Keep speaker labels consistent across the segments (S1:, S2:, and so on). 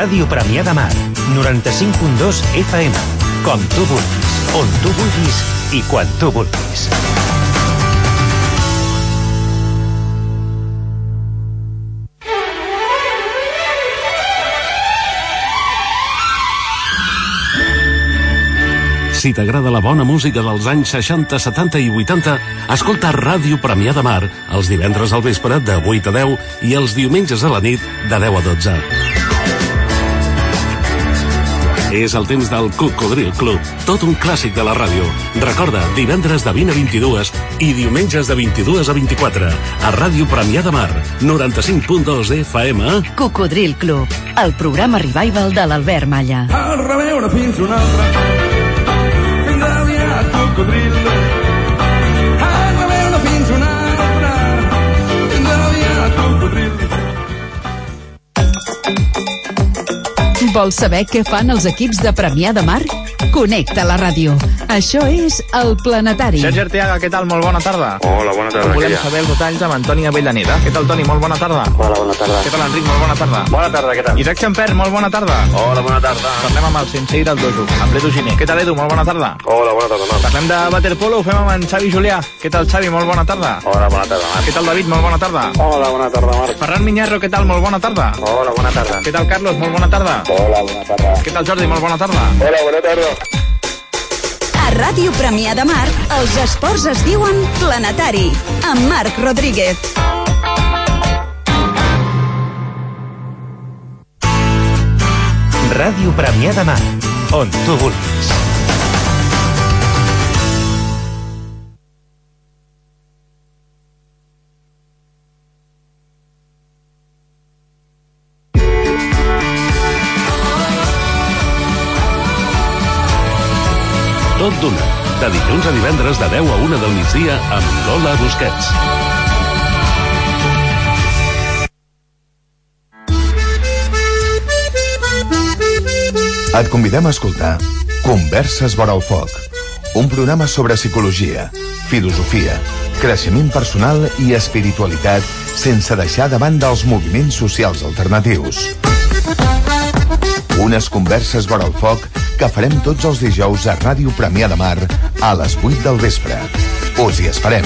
S1: Ràdio Premià de Mar, 95.2 FM. Com tu vulguis, on tu vulguis i quan tu vulguis.
S2: Si t'agrada la bona música dels anys 60, 70 i 80, escolta Ràdio Premià de Mar els divendres al vespre de 8 a 10 i els diumenges a la nit de 10 a 12. És el temps del Cocodril Club, tot un clàssic de la ràdio. Recorda, divendres de 20 a 22 i diumenges de 22 a 24 a Ràdio Premià de Mar, 95.2 FM.
S3: Cocodril Club, el programa revival de l'Albert Malla.
S4: A reveure fins una altra. Fins aviat, cocodril. A
S3: Vols saber què fan els equips de Premià de Mar? Connecta la ràdio. Això és el Planetari.
S5: Sergi Arteaga, què tal? Molt bona tarda.
S6: Hola, bona tarda.
S5: Volem saber els detalls amb Antoni Avellaneda. Què tal, Toni? Molt bona tarda.
S6: Hola, bona tarda.
S5: Què tal, Enric? Molt bona tarda.
S6: Bona tarda, què tal?
S5: Isaac Xampert, molt bona tarda.
S6: Hola, bona tarda.
S5: Parlem amb el sensei del dojo, amb l'Edu Giner. Què tal, Edu? Molt bona tarda.
S6: Hola, bona tarda, Marc.
S5: Parlem de waterpolo, ho fem amb en Xavi Julià. Què tal, Xavi? Molt bona tarda.
S6: Hola, bona tarda, Marc.
S5: Què tal, David? Molt bona tarda.
S6: Hola, bona tarda, Marc.
S5: Ferran Miñarro, què tal? Molt bona tarda.
S6: Hola, bona tarda.
S5: Què tal, Carlos? Molt bona tarda.
S6: Hola, bona tarda.
S5: Què tal, Jordi? Molt bona tarda.
S6: Hola, bona tarda.
S7: A Ràdio Premià de Mar, els esports es diuen Planetari, amb Marc Rodríguez.
S1: Ràdio Premià de Mar, on tu vulguis.
S2: Busquets.
S8: Et convidem a escoltar Converses vora el foc, un programa sobre psicologia, filosofia, creixement personal i espiritualitat sense deixar de banda els moviments socials alternatius. Unes converses vora el foc que farem tots els dijous a Ràdio Premià de Mar a les 8 del vespre. Us hi esperem.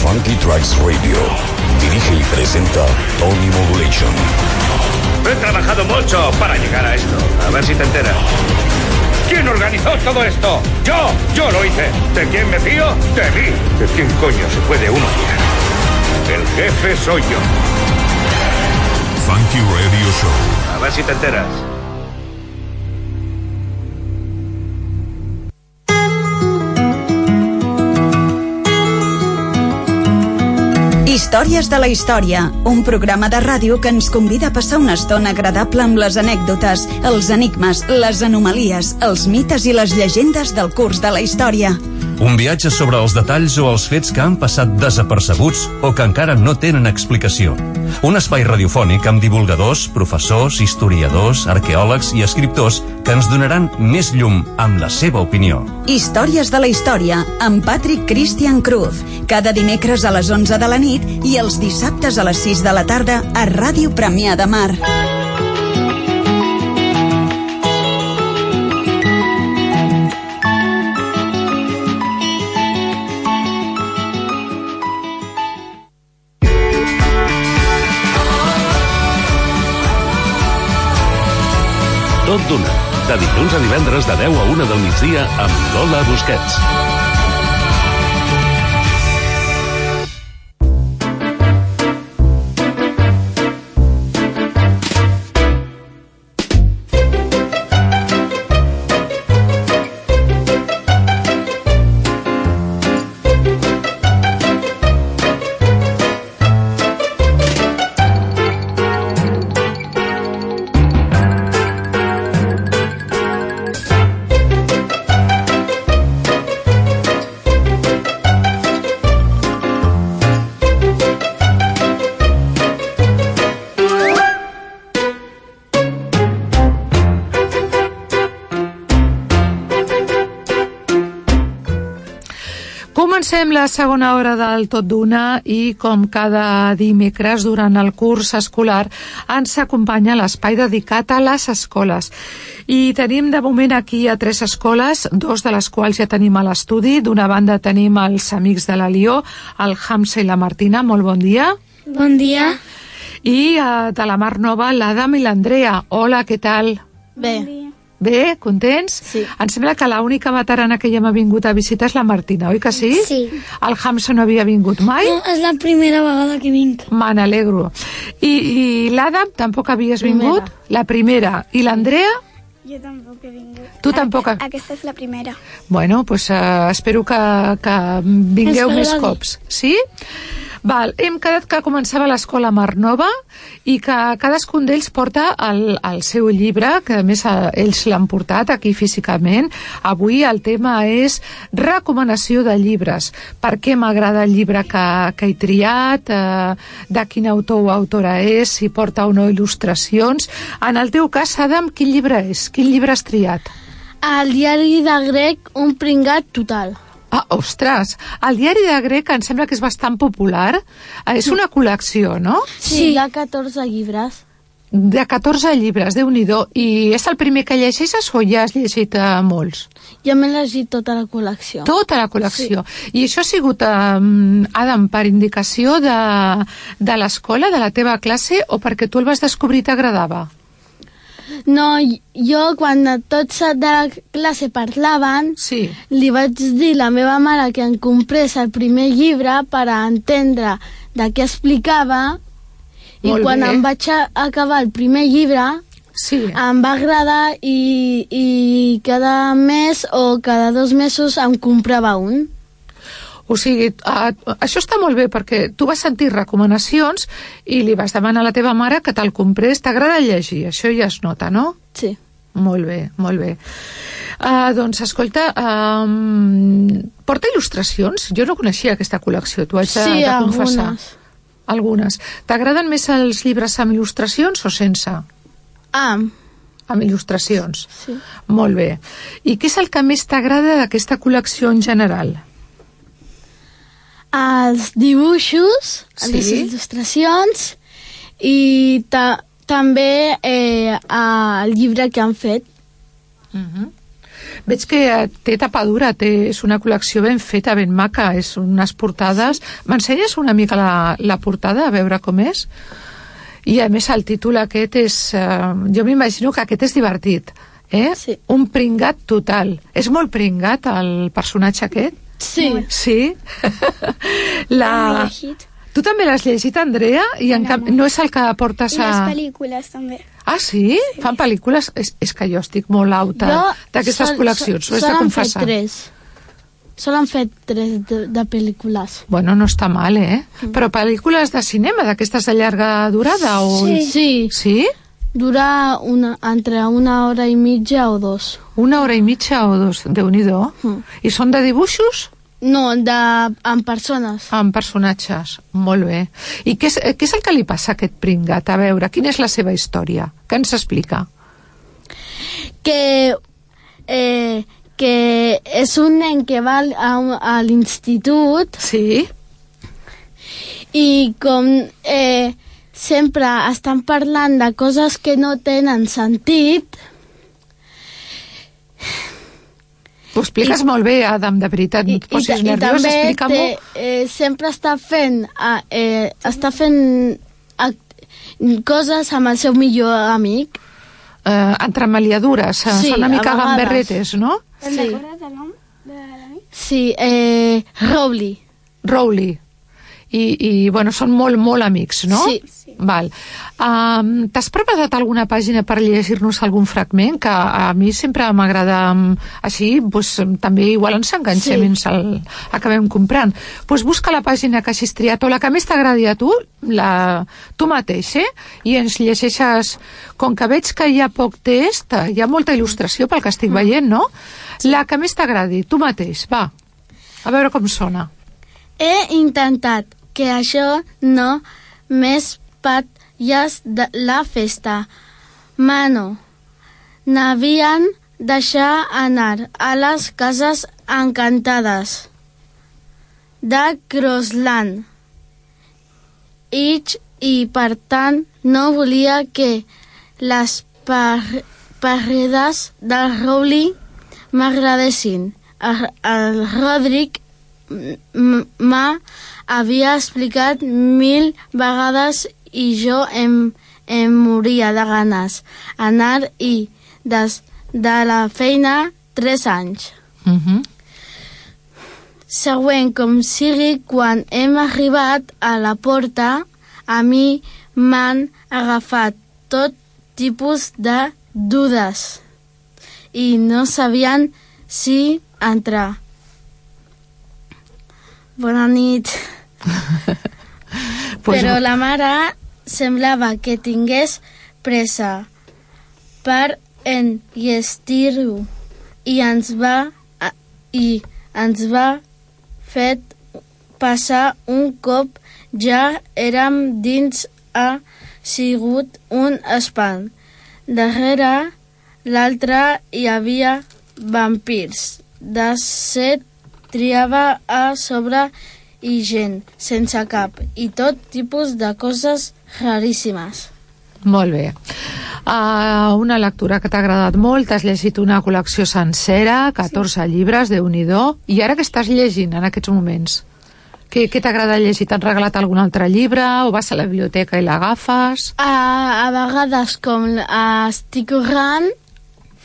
S9: Funky Tracks Radio. Dirige y presenta Tony Modulation.
S10: He trabajado mucho para llegar a esto. A ver si te enteras. ¿Quién organizó todo esto? ¡Yo! ¡Yo lo hice! ¿De quién me fío? De mí. ¿De quién coño se puede uno fiar? El jefe soy yo.
S9: Funky Radio Show.
S10: A ver si te enteras.
S7: Històries de la història, un programa de ràdio que ens convida a passar una estona agradable amb les anècdotes, els enigmes, les anomalies, els mites i les llegendes del curs de la història.
S11: Un viatge sobre els detalls o els fets que han passat desapercebuts o que encara no tenen explicació. Un espai radiofònic amb divulgadors, professors, historiadors, arqueòlegs i escriptors que ens donaran més llum amb la seva opinió.
S7: Històries de la història, amb Patrick Christian Cruz, cada dimecres a les 11 de la nit i els dissabtes a les 6 de la tarda a Ràdio Premià de Mar.
S2: Tot d'una, de dilluns a divendres de 10 a 1 del migdia amb Lola Busquets.
S12: Comencem la segona hora del Tot d'Una i, com cada dimecres durant el curs escolar, ens acompanya l'espai dedicat a les escoles. I tenim de moment aquí a tres escoles, dos de les quals ja tenim a l'estudi. D'una banda tenim els amics de la Lió, el Hamza i la Martina. Molt bon dia.
S13: Bon dia.
S12: I uh, de la Mar Nova, l'Adam i l'Andrea. Hola, què tal?
S13: Bé.
S12: Bé, contents?
S13: Sí.
S12: Em sembla que l'única veterana que ja m'ha vingut a visitar és la Martina, oi que sí?
S13: Sí.
S12: El Hamza no havia vingut mai?
S13: No, és la primera vegada que vinc.
S12: Me n'alegro. I, i l'Adam tampoc havies
S13: Primera.
S12: vingut? La primera. I l'Andrea?
S14: Jo tampoc he vingut.
S12: Tu tampoc.
S14: Aquesta és la primera.
S12: Bueno, pues, uh, espero que, que vingueu més cops. Sí? Val, hem quedat que començava l'escola Mar Nova i que cadascun d'ells porta el, el seu llibre, que a més eh, ells l'han portat aquí físicament. Avui el tema és recomanació de llibres. Per què m'agrada el llibre que, que he triat, eh, de quin autor o autora és, si porta o no il·lustracions. En el teu cas, Adam, quin llibre és? Quin llibre has triat?
S13: El diari de grec, un pringat total.
S12: Ah, ostres, el diari de grec em sembla que és bastant popular. Eh, És una col·lecció, no?
S13: Sí. Hi ha 14 llibres.
S12: De 14 llibres, déu nhi I és el primer que llegeixes o ja has llegit eh, molts?
S13: Ja m'he llegit tota la col·lecció.
S12: Tota la col·lecció. I això ha sigut, eh, Adam, per indicació de, de l'escola, de la teva classe, o perquè tu el vas descobrir i t'agradava?
S13: No, jo quan tots de la classe parlaven,
S12: sí.
S13: li vaig dir a la meva mare que em comprés el primer llibre per a entendre de què explicava i
S12: Molt
S13: quan
S12: bé.
S13: em vaig acabar el primer llibre
S12: sí.
S13: em va agradar i, i cada mes o cada dos mesos em comprava un.
S12: O sigui, uh, això està molt bé perquè tu vas sentir recomanacions i li vas demanar a la teva mare que te'l comprés. T'agrada llegir, això ja es nota, no?
S13: Sí.
S12: Molt bé, molt bé. Uh, doncs, escolta, um, porta il·lustracions? Jo no coneixia aquesta col·lecció, t'ho haig de,
S13: Sí,
S12: de confessar.
S13: algunes.
S12: Algunes. T'agraden més els llibres amb il·lustracions o sense?
S13: Amb.
S12: Amb il·lustracions.
S13: Sí.
S12: Molt bé. I què és el que més t'agrada d'aquesta col·lecció en general?
S13: Els dibuixos,
S12: Sí.
S13: les il·lustracions i ta també eh, el llibre que han fet.
S12: Mhm. Veig que eh, té tapadura, té, és una col·lecció ben feta, ben maca, és unes portades... M'ensenyes una mica la, la portada, a veure com és? I a més el títol aquest és... Eh, jo m'imagino que aquest és divertit, eh?
S13: Sí.
S12: Un pringat total. És molt pringat el personatge aquest?
S13: Sí.
S12: Sí? la... Tu també l'has llegit, Andrea? I en cap... no és el que portes
S14: I
S12: a...
S14: les pel·lícules també.
S12: Ah, sí? Fan pel·lícules? És, és que jo estic molt auta d'aquestes col·leccions, ho
S13: sol-
S12: de
S13: sol han
S12: confessar.
S13: fet tres. Sol han fet tres de, de pel·lícules.
S12: Bueno, no està mal, eh? Però pel·lícules de cinema, d'aquestes de llarga durada? O...
S13: Sí.
S12: Sí?
S13: Dura una, entre una hora i mitja o dos.
S12: Una hora i mitja o dos, déu nhi
S13: Mm.
S12: I són de dibuixos?
S13: No, de, amb persones.
S12: Amb personatges. Molt bé. I què és, eh, què és el que li passa a aquest pringat? A veure, quina és la seva història? Què ens explica?
S13: Que, eh, que és un nen que va a, a l'institut
S12: Sí.
S13: i com eh, sempre estan parlant de coses que no tenen sentit,
S12: Ho expliques molt bé, Adam, de veritat. No et
S13: i,
S12: posis
S13: i
S12: nerviós,
S13: també
S12: explica-m'ho.
S13: té, eh, sempre està fent, eh, està fent coses amb el seu millor amic.
S12: Eh, entremaliadures, eh,
S13: Sí,
S12: són una mica gamberretes, no?
S14: Te'n
S13: Sí.
S14: recordes el nom de l'amic?
S13: Sí, eh, Rowley.
S12: Rowley. I, i bueno, són molt, molt amics, no?
S13: Sí.
S12: Val. Um, T'has preparat alguna pàgina per llegir-nos algun fragment? Que a mi sempre m'agrada així, pues, també igual ens enganxem
S13: Sí.
S12: i ens el acabem comprant. Pues busca la pàgina que hagis triat o la que més t'agradi a tu, la, tu mateix, eh? I ens llegeixes... Com que veig que hi ha poc text, hi ha molta il·lustració pel que estic veient, no? La que més t'agradi, tu mateix, va. A veure com sona.
S13: He intentat que això no més patlles de la festa. Mano, n'havien deixar anar a les cases encantades. de Crossland. Itch i, per tant, no volia que les par parredes del Rowley m'agradessin. El, el Roderick m'ha havia explicat mil vegades i jo em, em moria de ganes anar i des de la feina tres anys.
S12: Uh -huh.
S13: Següent com sigui, quan hem arribat a la porta, a mi m'han agafat tot tipus de dudes i no sabien si entrar. Bona nit.
S12: Pues-
S13: Però la mare semblava que tingués pressa per enllestir-ho i ens va i ens va fet passar un cop ja érem dins ha sigut un espant. Darrere l'altre hi havia vampirs. De set triava a sobre i gent sense cap i tot tipus de coses raríssimes.
S12: Molt bé. Uh, una lectura que t'ha agradat molt, t'has llegit una col·lecció sencera, 14 sí. llibres, de nhi i ara que estàs llegint en aquests moments? Què, què t'agrada llegir? T'han regalat algun altre llibre o vas a la biblioteca i l'agafes?
S13: A, a vegades com uh, estic corrent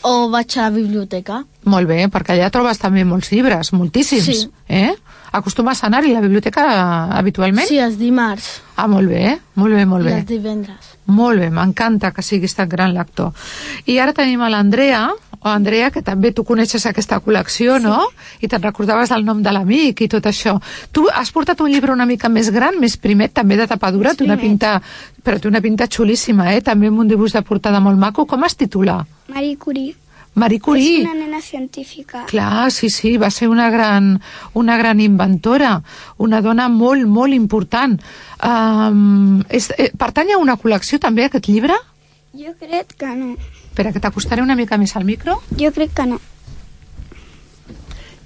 S13: o vaig a la biblioteca.
S12: Molt bé, perquè allà trobes també molts llibres, moltíssims.
S13: Sí.
S12: Eh? Acostumes a anar-hi a la biblioteca eh, habitualment?
S13: Sí, els dimarts
S12: Ah, molt bé, molt bé, molt
S13: i
S12: bé.
S13: els divendres.
S12: Molt bé, m'encanta que siguis tan gran lector. I ara tenim a l'Andrea, o Andrea, que també tu coneixes aquesta col·lecció, sí. no? I te'n recordaves del nom de l'amic i tot això. Tu has portat un llibre una mica més gran, més primet, també de tapadura, té una pinta, però té una pinta xulíssima, eh? També amb un dibuix de portada molt maco. Com es titula?
S14: Marie Curie.
S12: Marie Curie.
S14: És una nena científica.
S12: Clar, sí, sí, va ser una gran, una gran inventora, una dona molt, molt important. Um, és, eh, pertany a una col·lecció també aquest llibre?
S14: Jo crec que no.
S12: Espera, que t'acostaré una mica més al micro.
S14: Jo crec que no.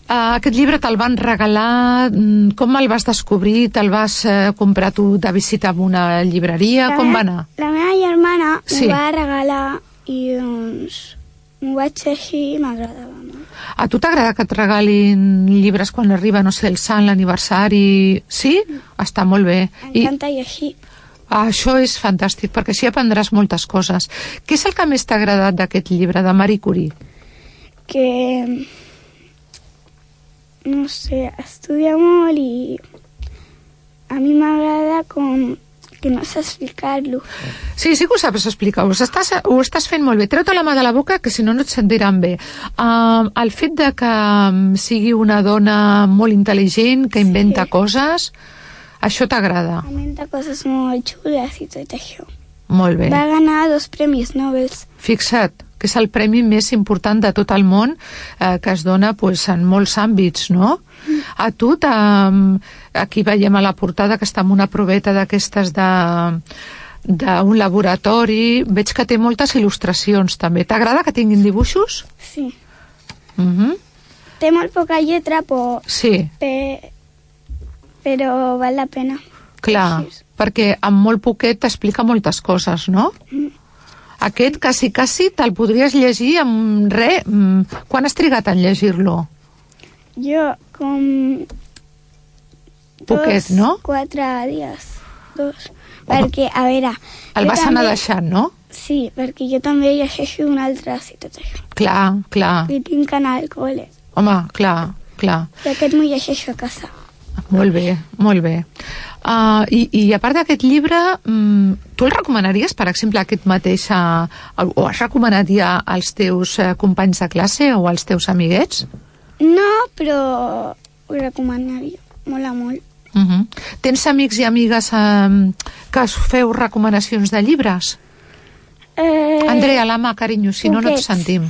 S12: Uh, aquest llibre te'l van regalar, mm, com el vas descobrir? Te'l vas uh, comprar tu de visita en una llibreria?
S14: La
S12: com
S14: meva-
S12: va anar?
S14: La meva germana
S12: Sí.
S14: m'ho va regalar i doncs m'ho vaig llegir i m'agradava molt.
S12: A tu t'agrada que et regalin llibres quan arriba, no sé, el sant, l'aniversari? Sí? Està molt bé.
S14: M'encanta llegir.
S12: Ah, això és fantàstic, perquè així aprendràs moltes coses. Què és el que més t'ha agradat d'aquest llibre, de Marie Curie?
S14: Que, no sé, estudia molt i a mi m'agrada com que no sé explicar-lo.
S12: Sí, sí que ho saps explicar, ho estàs, ho estàs fent molt bé. Treu-te la mà de la boca, que si no no et sentiran bé. Uh, el fet de que sigui una dona molt intel·ligent, que inventa sí. coses, això t'agrada.
S14: Comenta coses molt xules i tot això.
S12: Molt bé.
S14: Va ganar dos premis Nobel.
S12: Fixa't, que és el premi més important de tot el món eh, que es dona pues, en molts àmbits, no? A tu, aquí veiem a la portada que està en una proveta d'aquestes de d'un laboratori, veig que té moltes il·lustracions també. T'agrada que tinguin dibuixos?
S14: Sí.
S12: Mhm. Mm
S14: Té molt poca lletra, però,
S12: sí,
S14: pe, però val la pena.
S12: clar, perquè amb molt poquet t'explica moltes coses, no?
S14: Mm.
S12: Aquest quasi, quasi te'l podries llegir amb res. mm, Quan has trigat en llegir-lo?
S14: Jo, com...
S12: Poquet, no?
S14: Quatre dies. Dos. Perquè, a veure...
S12: El vas
S14: també-
S12: anar deixant, no?
S14: Sí, perquè jo també llegeixo un altre i tot això.
S12: Clar, clar.
S14: I tinc que anar al col·le.
S12: Home, clar, clar.
S14: I aquest m'ho llegeixo a casa.
S12: Molt bé, molt bé. Uh, i, I a part d'aquest llibre, um, tu el recomanaries, per exemple, aquest mateix, uh, o has recomanat ja als teus uh, companys de classe o als teus amiguets?
S14: No, però ho recomanaria. Mola molt.
S12: Uh -huh. Tens amics i amigues um, que us feu recomanacions de llibres?
S14: Eh,
S12: Andrea, la mà, carinyo, si no, no et sentim.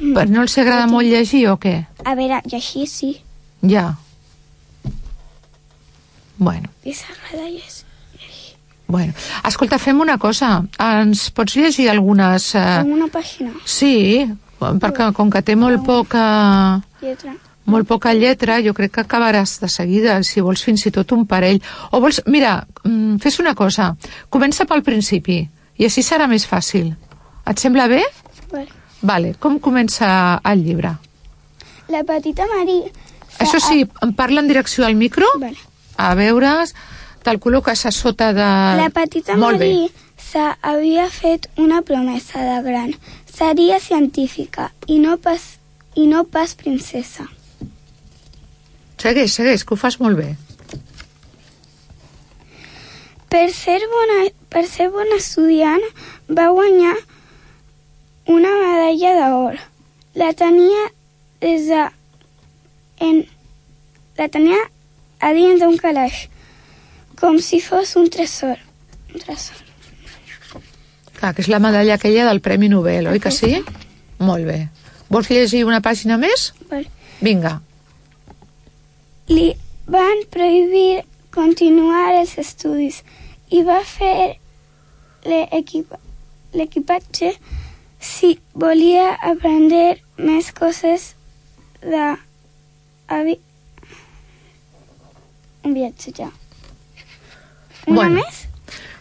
S12: Però no els agrada molt llegir o què?
S14: A veure, llegir sí.
S12: Ja. Bueno,
S14: I s'agrada llegir.
S12: bueno. Escolta, fem una cosa. Ens pots llegir algunes... Eh...
S14: Una pàgina.
S12: Sí, perquè com que té molt poca...
S14: Lletra.
S12: Molt poca lletra, jo crec que acabaràs de seguida, si vols fins i tot un parell. O vols... Mira, mm, fes una cosa, comença pel principi, i així serà més fàcil. Et sembla bé?
S14: Vale.
S12: Vale, com comença el llibre?
S14: La petita Maria...
S12: Això sí, em parla en direcció al micro?
S14: Vale.
S12: A veure, te'l col·loques a sota de...
S14: La petita
S12: Molt bé.
S14: Maria havia fet una promesa de gran. Seria científica i no pas, i no pas princesa.
S12: Segueix, segueix, que ho fas molt bé.
S14: Per ser bona, per ser bona estudiant, va guanyar una medalla d'or. La tenia des de... En, la tenia a dins d'un calaix, com si fos un tresor. Un tresor.
S12: Clar, que és la medalla aquella del Premi Nobel, oi que sí? Molt bé. Vols llegir una pàgina més?
S14: Vale.
S12: Vinga.
S14: Li van prohibir continuar els estudis i va fer l'equipa- l'equipatge si volia aprendre més coses de avi... un viatge ja. Una
S12: Bueno.
S14: més?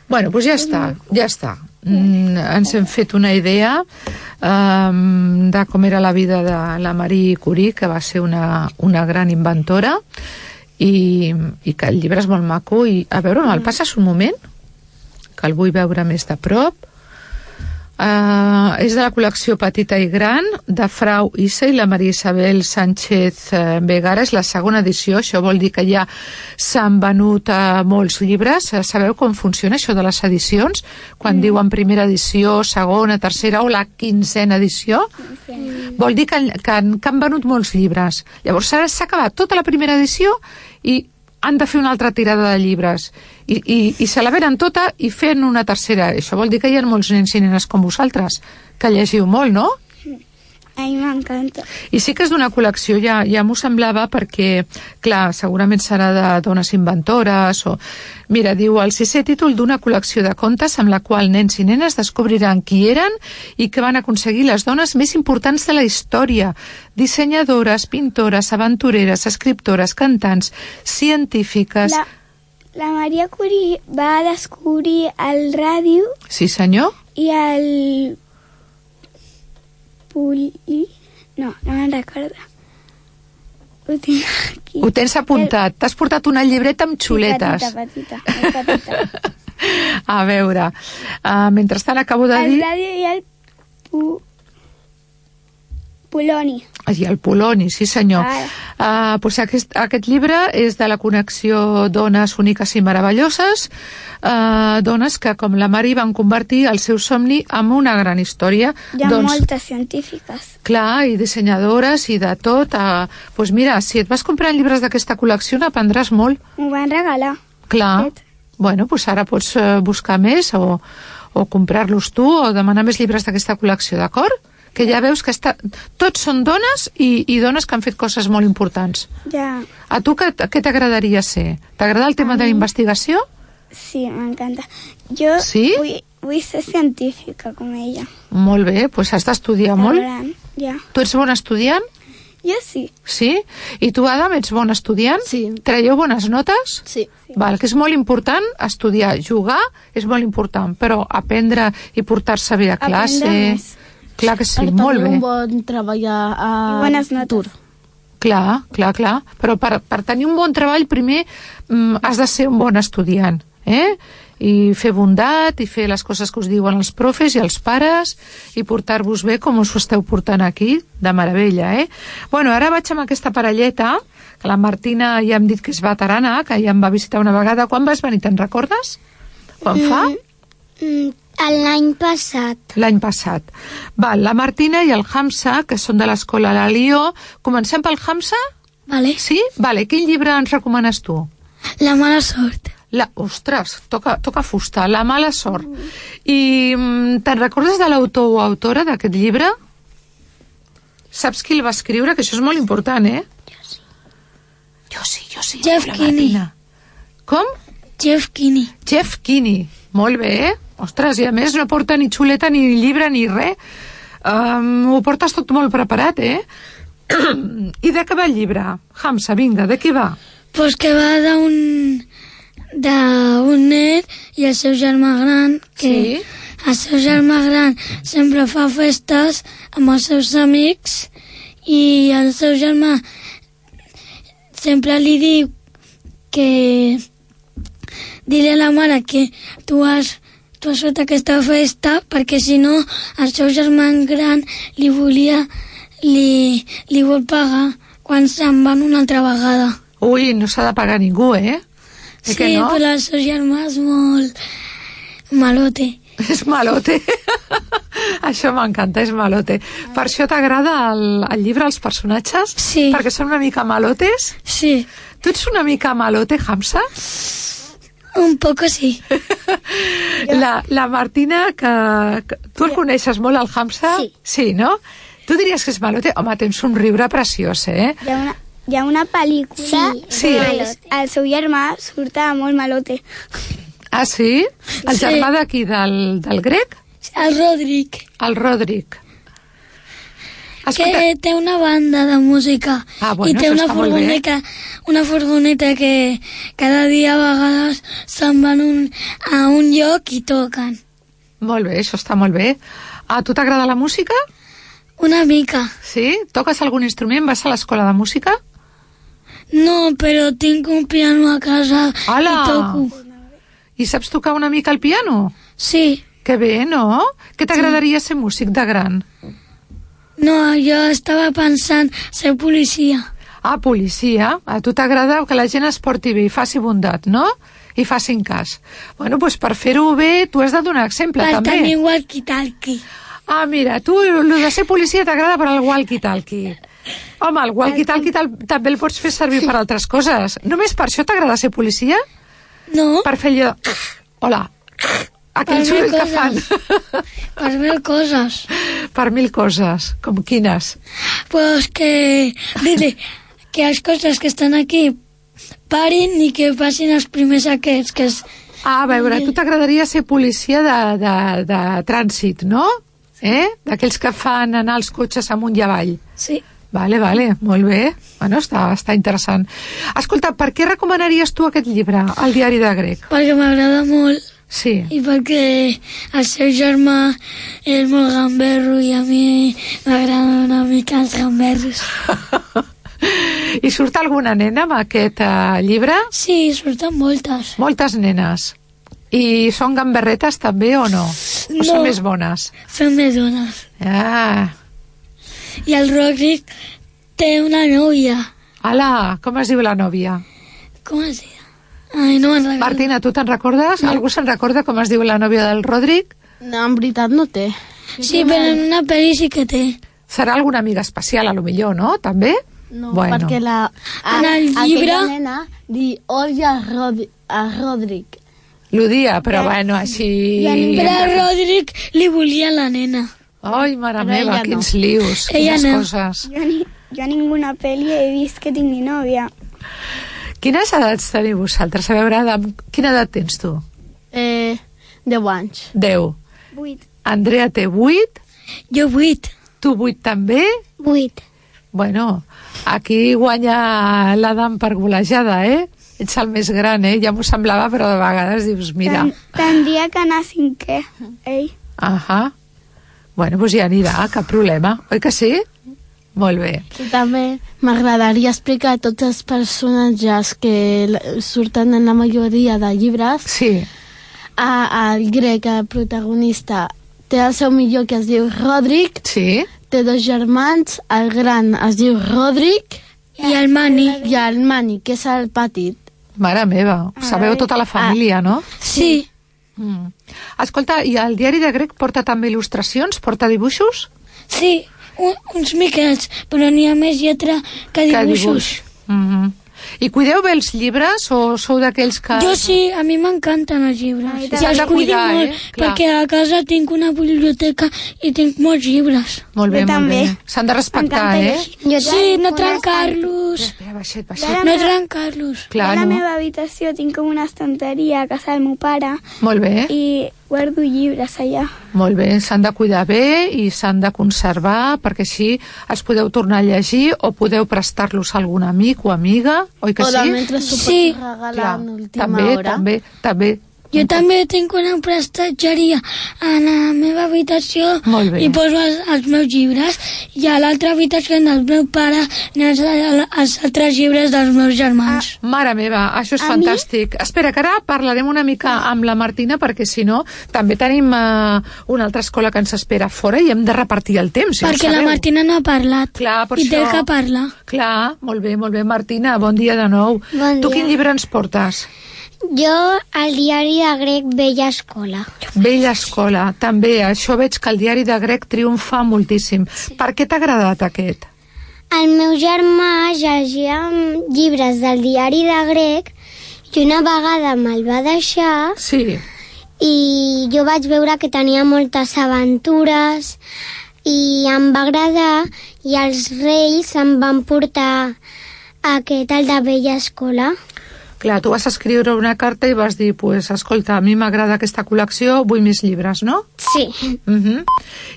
S12: Bueno, doncs ja està, ja està. Mm, ens hem fet una idea um, de com era la vida de la Marie Curie, que va ser una, una gran inventora, i, i que el llibre és molt maco. I, a veure, me'l passes un moment? Que el vull veure més de prop. Uh, és de la col·lecció Petita i Gran de Frau Issa i la Maria Isabel Sánchez eh, Vegara és la segona edició, això vol dir que ja s'han venut uh, molts llibres. Sabeu com funciona això de les edicions? quan mm. diuen primera edició, segona, tercera o la quinzena edició? Vol dir que, que, han- que han venut molts llibres. Llavors ara s'ha acabat tota la primera edició i han de fer una altra tirada de llibres i, i, i se la venen tota i fent una tercera. Això vol dir que hi ha molts nens i nenes com vosaltres, que llegiu molt, no?
S14: A mi m'encanta.
S12: I sí que és d'una col·lecció, ja, ja m'ho semblava, perquè, clar, segurament serà de dones inventores, o... Mira, diu, el sisè títol d'una col·lecció de contes amb la qual nens i nenes descobriran qui eren i que van aconseguir les dones més importants de la història. Dissenyadores, pintores, aventureres, escriptores, cantants, científiques...
S14: La, la Maria Curie va descobrir el ràdio
S12: Sí, senyor?
S14: i el puli... No, no me'n recordo. Ho tinc aquí.
S12: Ho tens apuntat. T'has portat una llibreta amb xuletes.
S14: Petita, petita, molt petita.
S12: A veure, uh, mentrestant acabo de
S14: el
S12: dir...
S14: ràdio i el pu... Poloni.
S12: I el Poloni, sí senyor.
S14: Ara.
S12: Uh, pues aquest, aquest llibre és de la connexió Dones úniques i meravelloses, uh, dones que, com la Mari, van convertir el seu somni en una gran història.
S14: Hi ha
S12: doncs,
S14: moltes científiques.
S12: Clar, i dissenyadores i de tot. Uh, pues mira, si et vas comprant llibres d'aquesta col·lecció n'aprendràs molt.
S14: M'ho van regalar.
S12: Clar. Bueno, pues ara pots eh, buscar més o, o comprar-los tu o demanar més llibres d'aquesta col·lecció, d'acord? Que ja veus que està... tots són dones i, i dones que han fet coses molt importants.
S14: Ja,
S12: A tu què, què t'agradaria ser? T'agrada el tema de la investigació?
S14: sí, m'encanta. Jo
S12: Sí?
S14: vull, vull ser científica com ella.
S12: Molt bé, doncs has d'estudiar molt.
S14: Gran, ja.
S12: Tu ets bon estudiant?
S14: Jo sí.
S12: Sí? I tu, Adam, ets bon estudiant? Sí. Traieu bones notes?
S15: Sí.
S12: Val, que és molt important estudiar. Jugar és molt important, però aprendre i portar-se bé a classe...
S14: Aprendre més.
S12: Clar que sí,
S15: per
S12: molt
S15: tenir
S12: bé.
S15: un bon treball a, a
S14: I bones notes.
S12: Clar, clar, clar. Però per, per tenir un bon treball primer mm, has de ser un bon estudiant, eh? I fer bondat, i fer les coses que us diuen els profes i els pares, i portar-vos bé com us ho esteu portant aquí, de meravella, eh? Bueno, ara vaig amb aquesta parelleta, que la Martina ja hem dit que és veterana, que ja em va visitar una vegada. Quan vas venir, te'n recordes? Quan fa?
S16: Mm, L'any passat.
S12: L'any passat. Val, la Martina i el Hamza, que són de l'escola La Lió. Comencem pel Hamza?
S16: Vale.
S12: Sí? Vale, quin llibre ens recomanes tu?
S16: La mala sort.
S12: La, ostres, toca, toca fusta, La mala sort. I mm, te'n recordes de l'autor o autora d'aquest llibre? Saps qui el va escriure? Que això és molt important, eh? Jo sí, jo sí.
S16: Jeff
S12: la
S16: Kinney.
S12: Martina. Com?
S16: Jeff Kinney.
S12: Jeff Kinney. Molt bé, eh? Ostres, i a més no porta ni xuleta, ni llibre, ni res. Um, ho portes tot molt preparat, eh? I de què va el llibre? Hamza, vinga, de què va?
S16: Pues que va d'un d'un nen i el seu germà gran que
S12: Sí.
S16: el seu germà gran sempre fa festes amb els seus amics i el seu germà sempre li diu que dir a la mare que tu has tu has fet aquesta festa perquè si no el seu germà gran li volia li, li vol pagar quan se'n van una altra vegada.
S12: Ui, no s'ha de pagar ningú, eh? Eh
S16: Sí,
S12: que no?
S16: però el seu germà és molt malote.
S12: És malote. Això m'encanta, és malote. Per això t'agrada el, el llibre, els personatges?
S16: Sí.
S12: Perquè són una mica malotes?
S16: Sí.
S12: Tu ets una mica malote, Hamza?
S16: Un poco sí.
S12: La, la Martina, que, que tu el coneixes molt, el Hamza?
S14: Sí.
S12: Sí, no? Tu diries que és malote? Home, tens un riure preciós, eh?
S14: Hi ha una, hi ha una pel·lícula
S12: Sí.
S14: que el, el seu germà surt molt malote.
S12: Ah, sí? El
S16: Sí.
S12: germà d'aquí, del, del grec?
S16: El Rodric,
S12: El Rodric.
S16: Que té una banda de música
S12: Ah, bueno,
S16: i té una furgoneta, una furgoneta que cada dia a vegades se'n van un, a un lloc i toquen.
S12: Molt bé, això està molt bé. A tu t'agrada la música?
S16: Una mica.
S12: Sí? Toques algun instrument? Vas a l'escola de música?
S16: No, però tinc un piano a casa
S12: Hola!
S16: i toco.
S12: I saps tocar una mica el piano?
S16: Sí.
S12: Que bé, no? Què t'agradaria ser músic de gran?
S16: No, jo estava pensant ser policia.
S12: Ah, policia. A tu t'agrada que la gent es porti bé i faci bondat, no? I facin cas. Bueno, doncs per fer-ho bé tu has de donar exemple,
S16: per
S12: també.
S16: tenir walkie-talkie.
S12: Ah, mira, tu el de ser policia t'agrada per al walkie-talkie. Home, el walkie-talkie tal- també el pots fer servir per altres coses. Només per això t'agrada ser policia?
S16: No.
S12: Per fer allò... Hola. Aquell
S16: Per mil
S12: que fan.
S16: Per mil coses.
S12: per mil coses. Com quines?
S16: Pues que... Dile, que les coses que estan aquí parin i que passin els primers aquests, que és...
S12: Ah, a veure, a tu t'agradaria ser policia de, de, de trànsit, no? Eh? D'aquells que fan anar els cotxes amunt i avall.
S16: Sí.
S12: Vale, vale, molt bé. Bueno, està, està interessant. Escolta, per què recomanaries tu aquest llibre, El diari de grec?
S16: Perquè m'agrada molt
S12: Sí.
S16: i perquè el seu germà és molt gamberro i a mi m'agraden una mica els gamberros.
S12: I surt alguna nena amb aquest uh, llibre?
S16: Sí, surten moltes.
S12: Moltes nenes. I són gamberretes també o no? O
S16: No.
S12: són més bones?
S16: Són més dones.
S12: Ah,
S16: I el Rodric té una nòvia.
S12: ala, com es diu la nòvia?
S16: Com es diu? Ai, no me'n recordo.
S12: Martina, tu te'n recordes? Algú se'n recorda com es diu la nòvia del Rodric?
S13: No, en veritat no té.
S16: Sí, però en una pel·li sí que té.
S12: Serà alguna amiga especial, a lo millor, no? També?
S13: No,
S12: bueno.
S13: perquè la, a,
S16: En el llibre-
S13: aquella nena di odia a, Rod a Rodric.
S12: L'odia, però bueno, així...
S16: Però el Rodric li volia la nena.
S12: Ai, mare
S14: Però
S12: meva,
S14: ella no.
S12: quins lius,
S16: Ella
S12: quines
S16: no.
S12: coses.
S14: Jo, ni, jo a ninguna pel·li he vist que tingui nòvia.
S12: Quines edats teniu vosaltres? A veure, Adam, quina edat tens tu?
S13: Eh, 10 anys.
S12: 10.
S14: Vuit.
S12: Andrea té 8.
S16: Jo 8.
S12: Tu 8 també?
S16: Vuit.
S12: Bueno, aquí guanya l'Adam per golejada, eh? Ets el més gran, eh? Ja m'ho semblava, però de vegades dius, mira...
S14: Ten, tindria que anar a cinquè, ell.
S12: Ahà. Bueno, doncs ja anirà, cap problema. Oi que sí? Molt bé.
S13: I també m'agradaria explicar tots els personatges que surten en la majoria de llibres.
S12: Sí.
S13: A, el grec, el protagonista, té el seu millor que es diu Rodric.
S12: Sí.
S13: Té dos germans, el gran es diu Rodric.
S16: I el Mani.
S13: I el Mani, que és el petit.
S12: Mare meva, sabeu tota la família, no?
S16: Sí.
S12: Mm. Escolta, i el diari de grec porta també il·lustracions? Porta dibuixos?
S16: Sí, un, uns miquets, però n'hi ha més lletra que
S12: Que
S16: dibuixos.
S12: Mm -hmm. I cuideu bé els llibres o sou d'aquells que...
S16: Jo sí, a mi m'encanten els llibres.
S12: I
S16: I els cuido
S12: cuidar,
S16: molt,
S12: eh? Clar.
S16: perquè a casa tinc una biblioteca i tinc molts llibres.
S12: Molt bé,
S14: Jo
S12: molt
S14: també.
S12: bé. S'han de respectar, eh?
S14: Jo
S16: Sí, no trencar-los.
S12: Baixet, baixet.
S16: No trencar-los.
S14: Jo a
S12: Clar,
S14: la
S12: no?
S14: meva habitació tinc com una estanteria a casa del meu pare
S12: Molt bé.
S14: i guardo llibres allà.
S12: Molt bé, s'han de cuidar bé i s'han de conservar perquè així els podeu tornar a llegir o podeu prestar-los a algun amic o amiga, oi que
S13: o
S12: sí?
S13: de mentre s'ho
S16: Sí.
S13: en última
S12: també,
S13: hora.
S12: també, també.
S16: Jo també tinc una prestatgeria a la meva habitació i poso els, els meus llibres i a l'altra habitació del meu pare els, els altres llibres dels meus germans.
S12: Mare meva, això és
S16: A
S12: fantàstic. Espera, que ara parlarem una mica amb la Martina, perquè si no, també tenim uh, una altra escola que ens espera fora i hem de repartir el temps, ho
S16: perquè la. Martina no ha parlat
S12: Clar, per
S16: i té
S12: això.
S16: que parlar.
S12: Clar, molt bé, molt bé. Martina, bon dia de nou.
S15: Bon
S12: tu
S15: dia.
S12: quin llibre ens portes?
S15: Jo, el diari de grec Vella Escola.
S12: Vella Escola, també. Això veig que el diari de grec triomfa moltíssim. Per què t'ha agradat aquest?
S15: El meu germà llegia llibres del diari de grec i una vegada me'l va deixar
S12: Sí.
S15: i jo vaig veure que tenia moltes aventures i em va agradar i els reis em van portar aquest, el de Vella Escola.
S12: Clar, tu vas escriure una carta i vas dir, pues, escolta, a mi m'agrada aquesta col·lecció, vull més llibres, no?
S15: Sí.
S12: Uh -huh.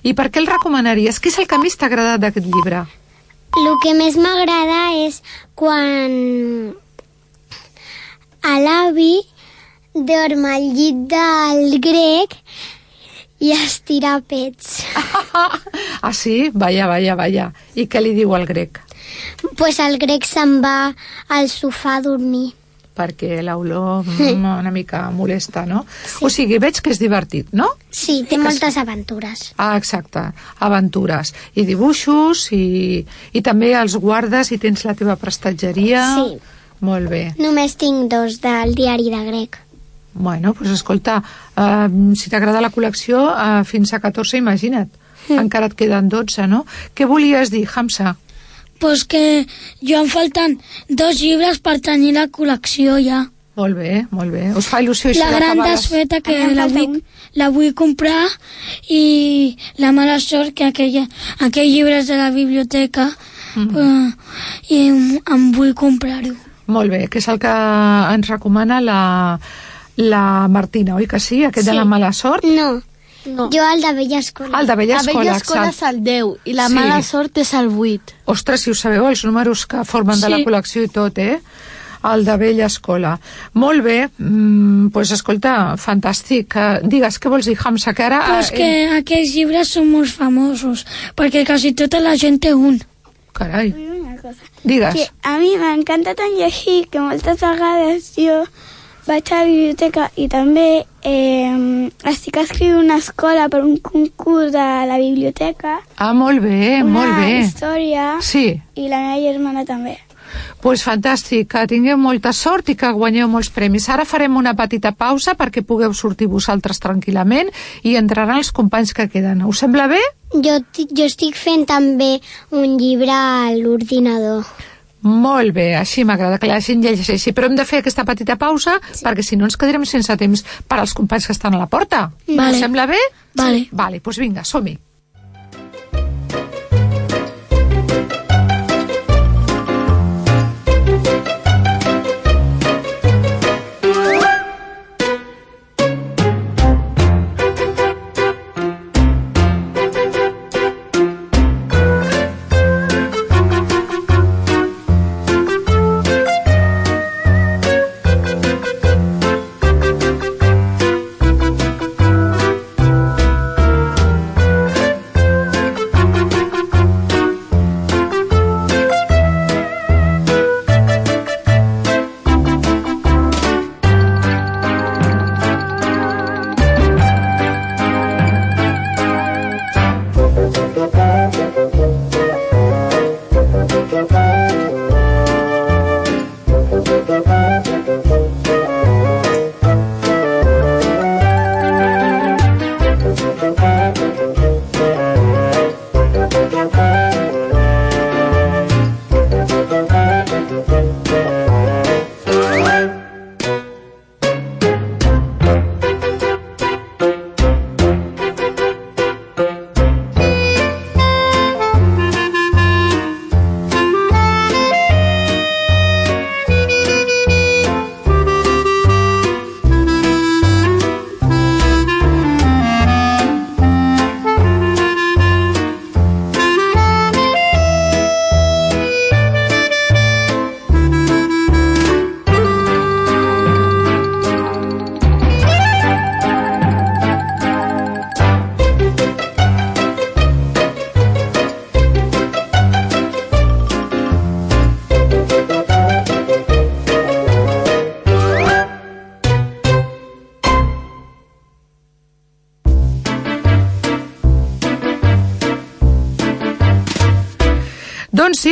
S12: I per què el recomanaries? Què és el que més t'ha agradat d'aquest llibre?
S15: El que més m'agrada és quan a l'avi dorm al llit del grec i es tira pets.
S12: Ah, sí? Vaya, vaya, vaya. I què li diu al grec?
S15: pues el grec se'n va al sofà a dormir.
S12: Perquè l'olor una mica molesta, no? Sí. O sigui, veig que és divertit, no?
S15: Sí, té moltes aventures.
S12: Ah, exacte, aventures. I dibuixos, i, i també els guardes i tens la teva prestatgeria.
S15: Sí.
S12: Molt bé.
S15: Només tinc dos del diari de grec.
S12: Bueno, doncs escolta, eh, si t'agrada la col·lecció, eh, fins a 14, imagina't. Mm. Encara et queden 12, no? Què volies dir, Hamza?
S16: Pues que jo em falten dos llibres per tenir la col·lecció ja.
S12: Molt bé, molt bé. Us fa il·lusió això
S16: La gran desfeta que
S12: A mi em
S16: la vull, la vull comprar i la mala sort que aquella, aquells llibres de la biblioteca
S12: Mhm.
S16: eh, i em, em vull comprar-ho.
S12: Molt bé, que és el que ens recomana la, la Martina, oi que sí? Aquest sí. de la mala sort?
S15: No. No. Jo el de Vella Escola.
S12: El de Vella
S13: La
S12: Escola,
S13: vella escola és el 10 i la
S12: Sí.
S13: mala sort és el 8.
S12: Ostres, si ho sabeu, els números que formen de la
S13: Sí.
S12: col·lecció i tot, eh? El de Vella Escola. Molt bé, mm, pues escolta, fantàstic. Eh, digues, què vols dir, Hamza, que ara...
S16: Pues
S12: eh,
S16: que aquells llibres són molt famosos, perquè quasi tota la gent té un.
S12: Carai.
S14: Una cosa.
S12: Digues.
S14: Que a mi m'encanta tant llegir que moltes vegades jo vaig a la biblioteca i també eh, estic escrivint una escola per un concurs de la biblioteca.
S12: Ah, molt bé,
S14: una
S12: molt bé.
S14: història
S12: Sí.
S14: i la meva germana també.
S12: pues fantàstic, que tingueu molta sort i que guanyeu molts premis. Ara farem una petita pausa perquè pugueu sortir vosaltres tranquil·lament i entraran els companys que queden. Us sembla bé?
S15: Jo, jo estic fent també un llibre a l'ordinador.
S12: Molt bé, així m'agrada que la gent llegeixi, però hem de fer aquesta petita pausa sí. perquè si no ens quedarem sense temps per als companys que estan a la porta.
S16: Vale.
S12: Us sembla bé?
S16: Vale.
S12: Vale, doncs vinga, som-hi.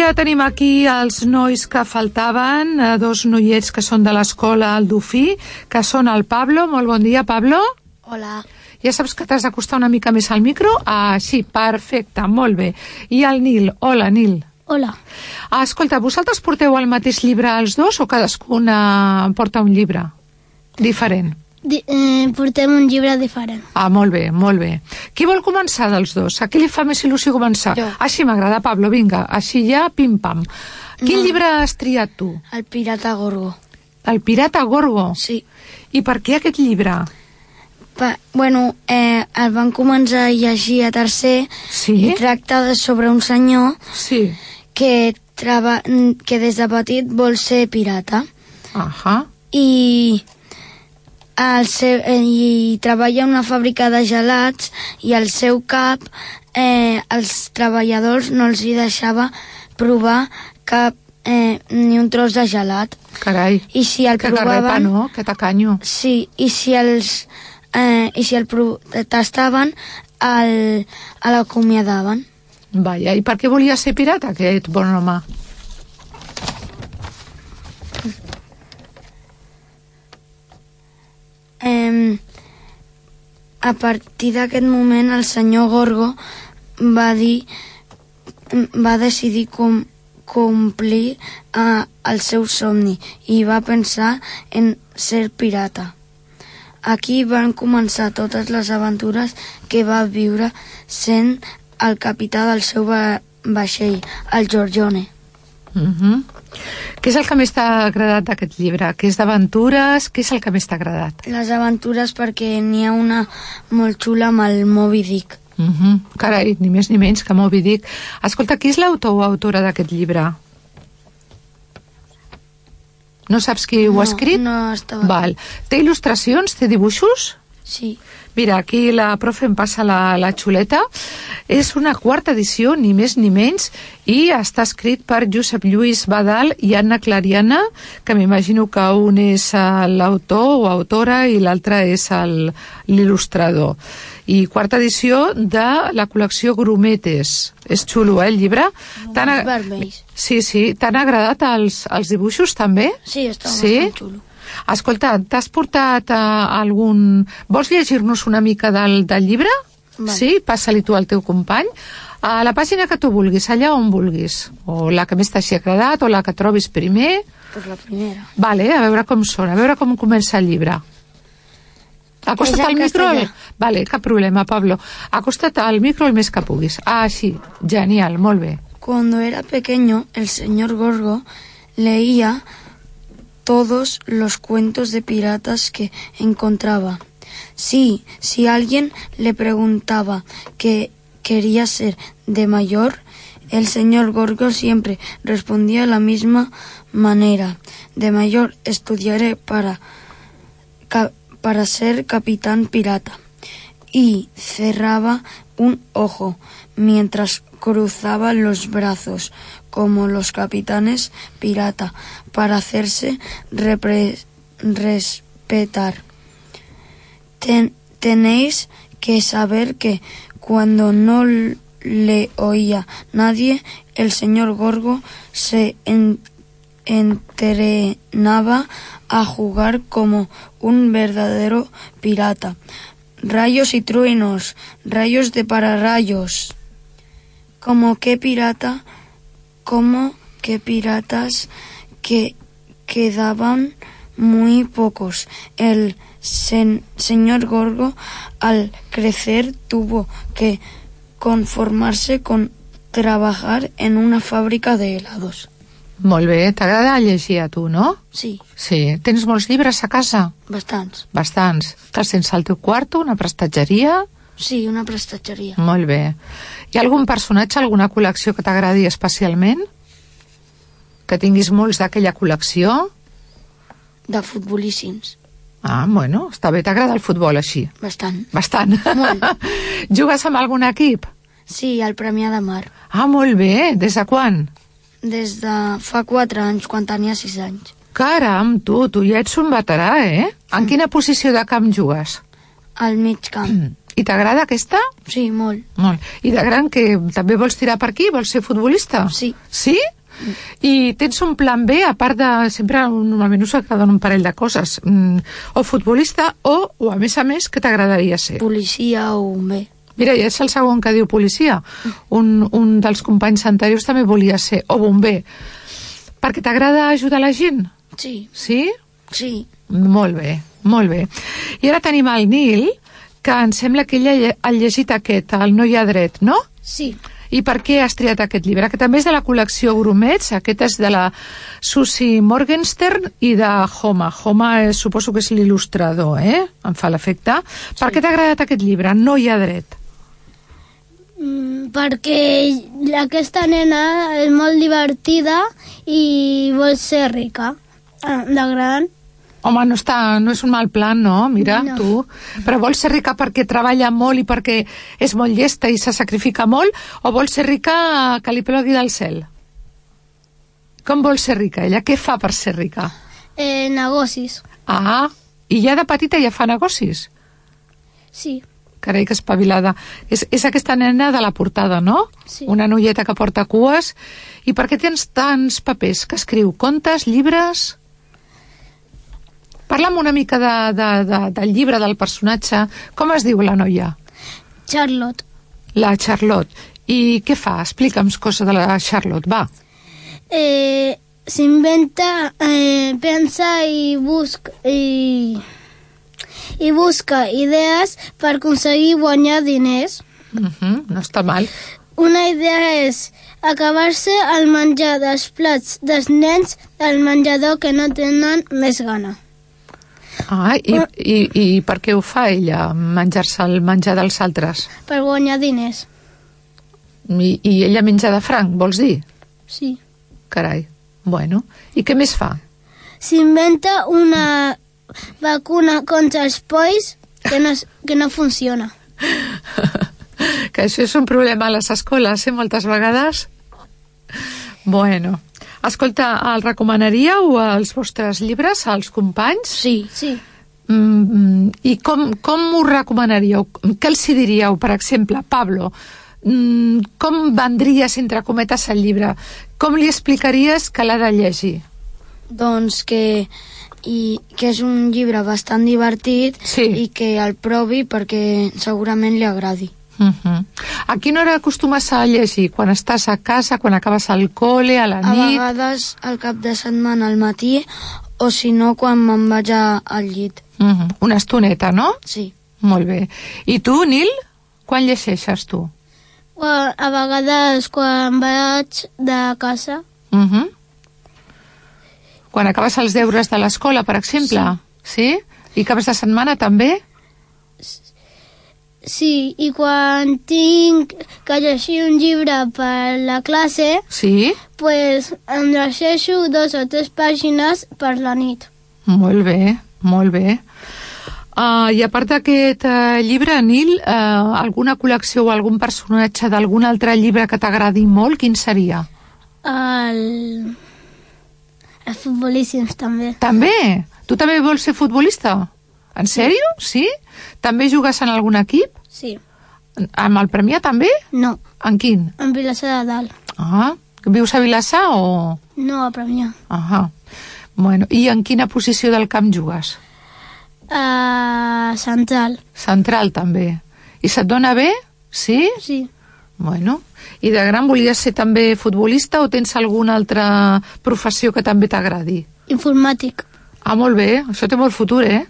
S12: Ja tenim aquí els nois que faltaven, eh, dos noiets que són de l'escola El Dofí, que són el Pablo. Molt bon dia, Pablo.
S17: Hola.
S12: Ja saps que t'has d'acostar una mica més al micro? Ah, sí, perfecte, molt bé. I el Nil. Hola, Nil.
S17: Hola.
S12: Ah, escolta, vosaltres porteu el mateix llibre els dos o cadascuna porta un llibre diferent?
S17: Eh, portem un llibre diferent.
S12: Ah, molt bé, molt bé. Qui vol començar dels dos? A qui li fa més il·lusió començar?
S17: Jo.
S12: Així m'agrada, Pablo, vinga, així ja, pim-pam. Quin
S17: No.
S12: llibre has triat tu?
S17: El pirata Gorgo.
S12: El pirata Gorgo?
S17: Sí.
S12: I per què aquest llibre?
S17: Pa, bueno, eh, el van començar a llegir a tercer
S12: sí?
S17: i tracta de sobre un senyor
S12: sí.
S17: que, traba, que des de petit vol ser pirata.
S12: Ahà.
S17: I, el seu, eh, i treballa en una fàbrica de gelats i al seu cap eh, els treballadors no els hi deixava provar cap eh, ni un tros de gelat.
S12: Carai.
S17: I si el
S12: que garrepa,
S17: provaven...
S12: no? Que tacanyo.
S17: Sí, i si els eh, i si el tastaven el, l'acomiadaven.
S12: Vaja, i per què volia ser pirata aquest bon home?
S17: Eh, a partir d'aquest moment el senyor Gorgo va dir va decidir com, complir eh, el seu somni i va pensar en ser pirata. Aquí van començar totes les aventures que va viure sent el capità del seu va vaixell, el Giorgione.
S12: Uh -huh. Què és el que més t'ha agradat d'aquest llibre? Què és d'aventures? Què és el que més t'ha agradat?
S17: Les aventures perquè n'hi ha una molt xula amb el Moby Dick.
S12: Uh -huh. Carai, ni més ni menys que Moby Dick. Escolta, qui és l'autor o autora d'aquest llibre? No saps qui ho ha
S17: No,
S12: escrit?
S17: no estava-
S12: Val. Té il·lustracions? Té dibuixos?
S17: Sí.
S12: Mira, aquí la profe em passa la, la xuleta. És una quarta edició, ni més ni menys, i està escrit per Josep Lluís Badal i Anna Clariana, que m'imagino que un és eh, l'autor o autora i l'altre és l'il·lustrador. I quarta edició de la col·lecció Grumetes. És xulo, eh, el llibre? T'han a-
S17: vermells.
S12: Sí, sí. T'han agradat els, els dibuixos, també?
S17: Sí, està
S12: Sí?
S17: bastant xulo.
S12: Escolta, t'has portat uh, algun... Vols llegir-nos una mica del, del llibre?
S17: Vale.
S12: Sí? Passa-li tu al teu company. A la pàgina que tu vulguis, allà on vulguis. O la que més t'hagi agradat, o la que trobis primer.
S17: Pues la primera.
S12: Vale, a veure com sona, a veure com comença el llibre. Acosta't al micro. Vale, cap problema, Pablo. Acosta't al micro el més que puguis. Ah, sí, genial, molt bé.
S17: Cuando era pequeño, el señor Gorgo leía todos los cuentos de piratas que encontraba. Sí, si alguien le preguntaba qué quería ser de mayor, el señor Gorgo siempre respondía de la misma manera. De mayor estudiaré para, para ser capitán pirata. Y cerraba un ojo mientras cruzaba los brazos como los capitanes pirata para hacerse respetar. Ten- tenéis que saber que cuando no le oía nadie, el señor Gorgo se en- entrenaba a jugar como un verdadero pirata. Rayos y truenos, rayos de pararrayos. Como que pirata, como que piratas que quedaban muy pocos. El señor Gorgo, al crecer, tuvo que conformarse con trabajar en una fábrica de helados.
S12: Molt bé, t'agrada llegir a tu, no?
S17: Sí,
S12: Sí. Tens molts llibres a casa?
S17: bastants.
S12: Bastants. Te'ls tens al teu quarto, una prestatgeria?
S17: Sí, una prestatgeria.
S12: Molt bé. Hi ha algun personatge, alguna col·lecció que t'agradi especialment? Que tinguis molts d'aquella col·lecció?
S17: De futbolíssims.
S12: Ah, bueno, està bé, t'agrada el futbol així?
S17: Bastant.
S12: Bastant.
S17: Molt.
S12: Jugues amb algun equip?
S17: Sí, al Premià de Mar.
S12: Ah, molt bé. Des de quan?
S17: Des de fa 4 anys, quan tenia 6 anys.
S12: Caram, tu, tu ja ets un veterà, eh? En quina posició de camp jugues?
S17: Al mig camp.
S12: I t'agrada aquesta?
S17: Sí, molt.
S12: Molt. I de gran que també vols tirar per aquí? Vols ser futbolista?
S17: Sí.
S12: Sí? I tens un plan B, a part de... Sempre normalment us agraden un parell de coses. Mm, o futbolista o, o a més a més, què t'agradaria ser?
S17: Policia o bomber.
S12: Mira, ja és el segon que diu policia. Un, un dels companys anteriors també volia ser, o bomber. Perquè t'agrada ajudar la gent?
S17: Sí.
S12: Sí?
S17: Sí.
S12: Molt bé, molt bé. I ara tenim el Nil, que em sembla que ella ha llegit aquest, el No hi ha dret, no?
S18: Sí.
S12: I per què has triat aquest llibre? Que també és de la col·lecció Grumets, aquest és de la Susie Morgenstern i de Homa. Homa eh, suposo que és l'il·lustrador, eh? Em fa l'efecte. Per què t'ha agradat aquest llibre? No hi ha dret.
S13: Mm, perquè aquesta nena és molt divertida i vol ser rica eh, de gran.
S12: Home, no, està, no és un mal plan, no? Mira,
S13: No.
S12: tu. Però vols ser rica perquè treballa molt i perquè és molt llesta i se sacrifica molt? O vols ser rica que li plogui del cel? Com vol ser rica ella? Què fa per ser rica?
S13: Eh, negocis.
S12: Ah, i ja de petita ja fa negocis?
S13: Sí.
S12: Carai, que espavilada. És, és aquesta nena de la portada, no?
S13: Sí.
S12: Una noieta que porta cues. I per què tens tants papers que escriu? Contes, llibres... Parla'm una mica de, de, de, del llibre, del personatge. Com es diu la noia?
S13: Charlotte.
S12: La Charlotte. I què fa? Explica'm cosa de la Charlotte, va.
S13: Eh, S'inventa, eh, pensa i busca i, i busca idees per aconseguir guanyar diners.
S12: Uh -huh, no està mal.
S13: Una idea és acabar-se el menjar dels plats dels nens del menjador que no tenen més gana.
S12: Ah, i, i, i per què ho fa ella, menjar-se el menjar dels altres?
S13: Per guanyar diners.
S12: I, I ella menja de franc, vols dir?
S13: Sí.
S12: Carai. Bueno, i què més fa?
S13: S'inventa una vacuna contra els polls que no, que no funciona.
S12: que això és un problema a les escoles, eh, moltes vegades. Bueno, escolta, el recomanaríeu als vostres llibres, als companys?
S17: Sí.
S13: Sí.
S12: Mm, I com, com ho recomanaríeu? Què els diríeu, per exemple, Pablo? Mm, com vendries, entre cometes, el llibre? Com li explicaries que l'ha de llegir?
S17: Doncs que, i, que és un llibre bastant divertit
S12: sí.
S17: i que el provi perquè segurament li agradi.
S12: Uh -huh. A quina hora acostumes a llegir? Quan estàs a casa, quan acabes al cole, a la
S17: A
S12: nit?
S17: vegades al cap de setmana al matí o si no quan me'n vaig a- al llit.
S12: Uh -huh. Una estoneta, no?
S17: Sí.
S12: Molt bé. I tu, Nil, quan llegeixes tu?
S13: A vegades quan vaig de casa,
S12: Uh -huh. Quan acabes els deures de l'escola, per exemple? Sí. sí? I caps de setmana també?
S13: sí, i quan tinc que llegir un llibre per la classe,
S12: Sí?
S13: pues em llegeixo dos o tres pàgines per la nit.
S12: Molt bé, molt bé. Uh, I a part d'aquest uh, llibre, Nil, uh, alguna col·lecció o algun personatge d'algun altre llibre que t'agradi molt, quin seria?
S13: El... Els futbolíssims també.
S12: També? Tu també vols ser futbolista? En sèrio? Sí? També jugues en algun equip?
S13: Sí.
S12: Amb el Premià també?
S13: No.
S12: En quin?
S13: En Vilassar de Dalt.
S12: Ah, vius a Vilassar o...?
S13: No a Premià.
S12: Ahà. Bueno, i en quina posició del camp jugues?
S13: A Central.
S12: Central, també. I se't dona bé? Sí?
S13: Sí.
S12: Bueno, i de gran volies ser també futbolista o tens alguna altra professió que també t'agradi?
S13: Informàtic.
S12: Ah, molt bé, això té molt futur, eh?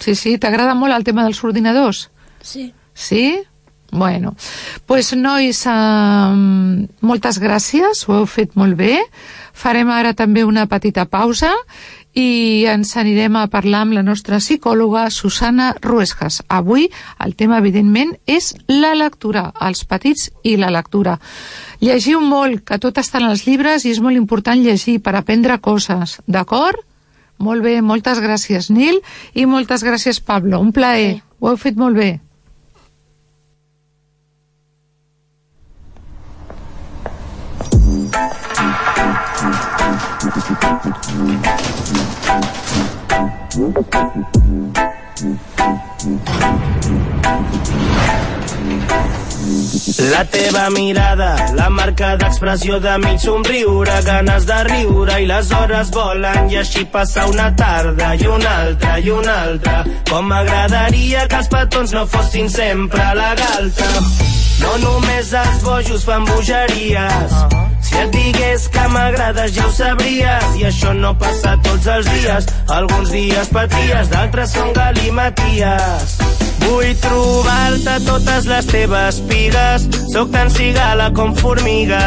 S12: Sí, sí, t'agrada molt el tema dels ordinadors?
S13: Sí.
S12: Sí? Bueno, pues nois, eh, moltes gràcies, ho heu fet molt bé. Farem ara també una petita pausa i ens anirem a parlar amb la nostra psicòloga Susana Ruescas. Avui el tema, evidentment, és la lectura, els petits i la lectura. Llegiu molt, que tot està en els llibres i és molt important llegir per aprendre coses, d'acord? Molt bé, moltes gràcies, Nil, i moltes gràcies, Pablo. Un plaer. Ho heu fet molt bé.
S19: La teva mirada, la marca d'expressió de mig somriure, ganes de riure i les hores volen i així passa una tarda i una altra i una altra. Com m'agradaria que els petons no fossin sempre a la galta. No només els bojos fan bogeries. Si et digués que m'agrades ja ho sabries i això no passa tots els dies. Alguns dies paties, d'altres són galimaties. Vull trobar-te totes les teves pigues, sóc tan cigala com formiga.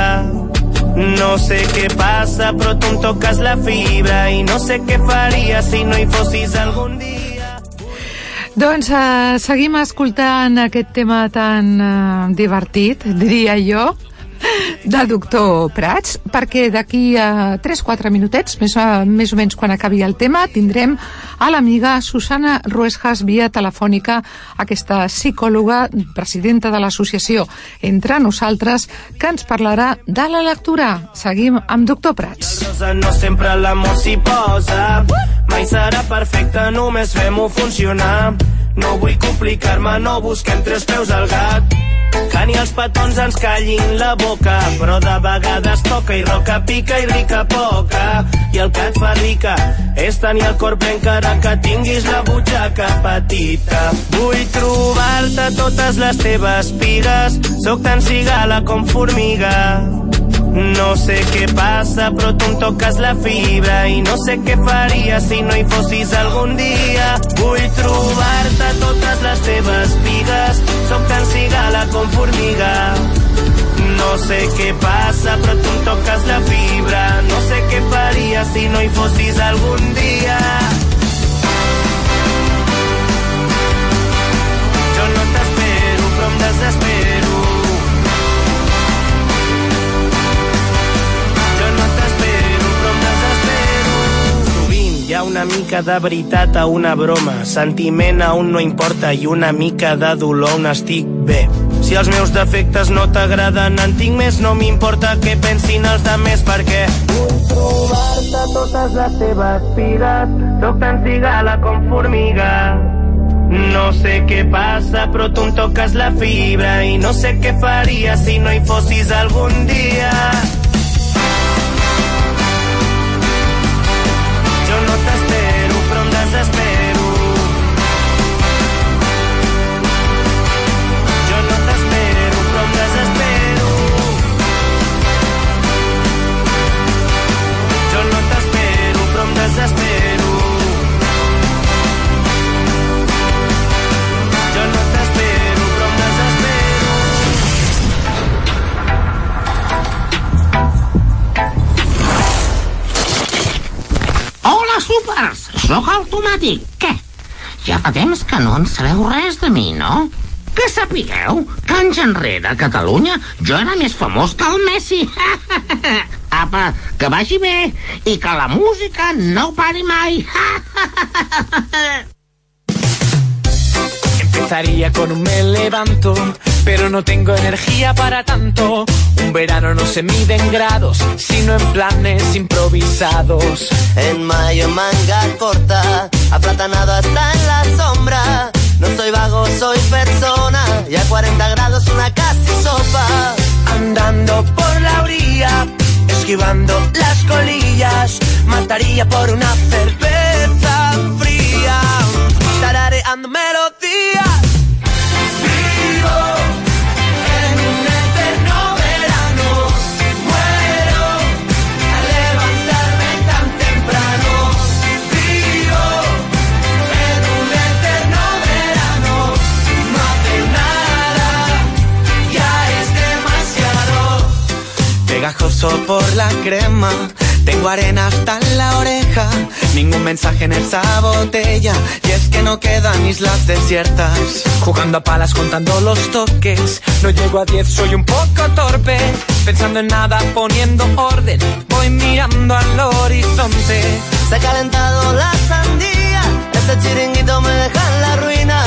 S19: No sé què passa, però tu em toques la fibra i no sé què faria si no hi fossis algun dia.
S12: Doncs uh, seguim escoltant aquest tema tan uh, divertit, diria jo, de doctor Prats, perquè d'aquí a 3-4 minutets, més, o- més o menys quan acabi el tema, tindrem a l'amiga Susana Ruesjas via telefònica, aquesta psicòloga, presidenta de l'associació Entre Nosaltres, que ens parlarà de la lectura. Seguim amb doctor Prats.
S19: No sempre l'amor s'hi posa Mai serà perfecte, només fem-ho funcionar No vull complicar-me, no busquem tres peus al gat Que ni els petons ens callin la boca Però de vegades toca i roca pica i rica poca. I el que et fa rica és tenir el cor ple encara que tinguis la butxaca petita. Vull trobar-te totes les teves pigues Sóc tan cigala com formiga no sé què passa, però tu em toques la fibra i no sé què faria si no hi fossis algun dia. Vull trobar-te totes les teves pigues, sóc tan cigala com formiga. No sé què passa, però tu em toques la fibra. No sé què faria si no hi fossis algun dia. Una mica de veritat a una broma, sentiment a un no importa i una mica de dolor on estic bé. Si els meus defectes no t'agraden, en tinc més, no m'importa què pensin els demés perquè vull trobar-te totes les teves pigues, sóc tan cigala com formiga. No sé què passa, però tu em toques la fibra i no sé què faria si no hi fossis algun dia.
S20: Sóc automàtic. Què? Ja fa temps que no en sabeu res de mi, no? Que sapigueu que anys enrere a Catalunya jo era més famós que el Messi. Apa, que vagi bé i que la música no pari mai.
S21: Empezaría con un me levanto, pero no tengo energía para tanto. Un verano no se mide en grados, sino en planes improvisados.
S22: En mayo manga corta, aplatanado hasta en la sombra. No soy vago, soy persona. Y a 40 grados una casi sopa.
S21: Andando por la orilla, esquivando las colillas, mataría por una cerveza fría. Tarareando melodías. Por la crema. Tengo arena hasta en la oreja, ningún mensaje en esa botella, y es que no quedan islas desiertas. Jugando a palas contando los toques, no llego a 10, soy un poco torpe, pensando en nada, poniendo orden, voy mirando al horizonte.
S22: Se ha calentado la sandía. Ese chiringuito me deja en la ruina.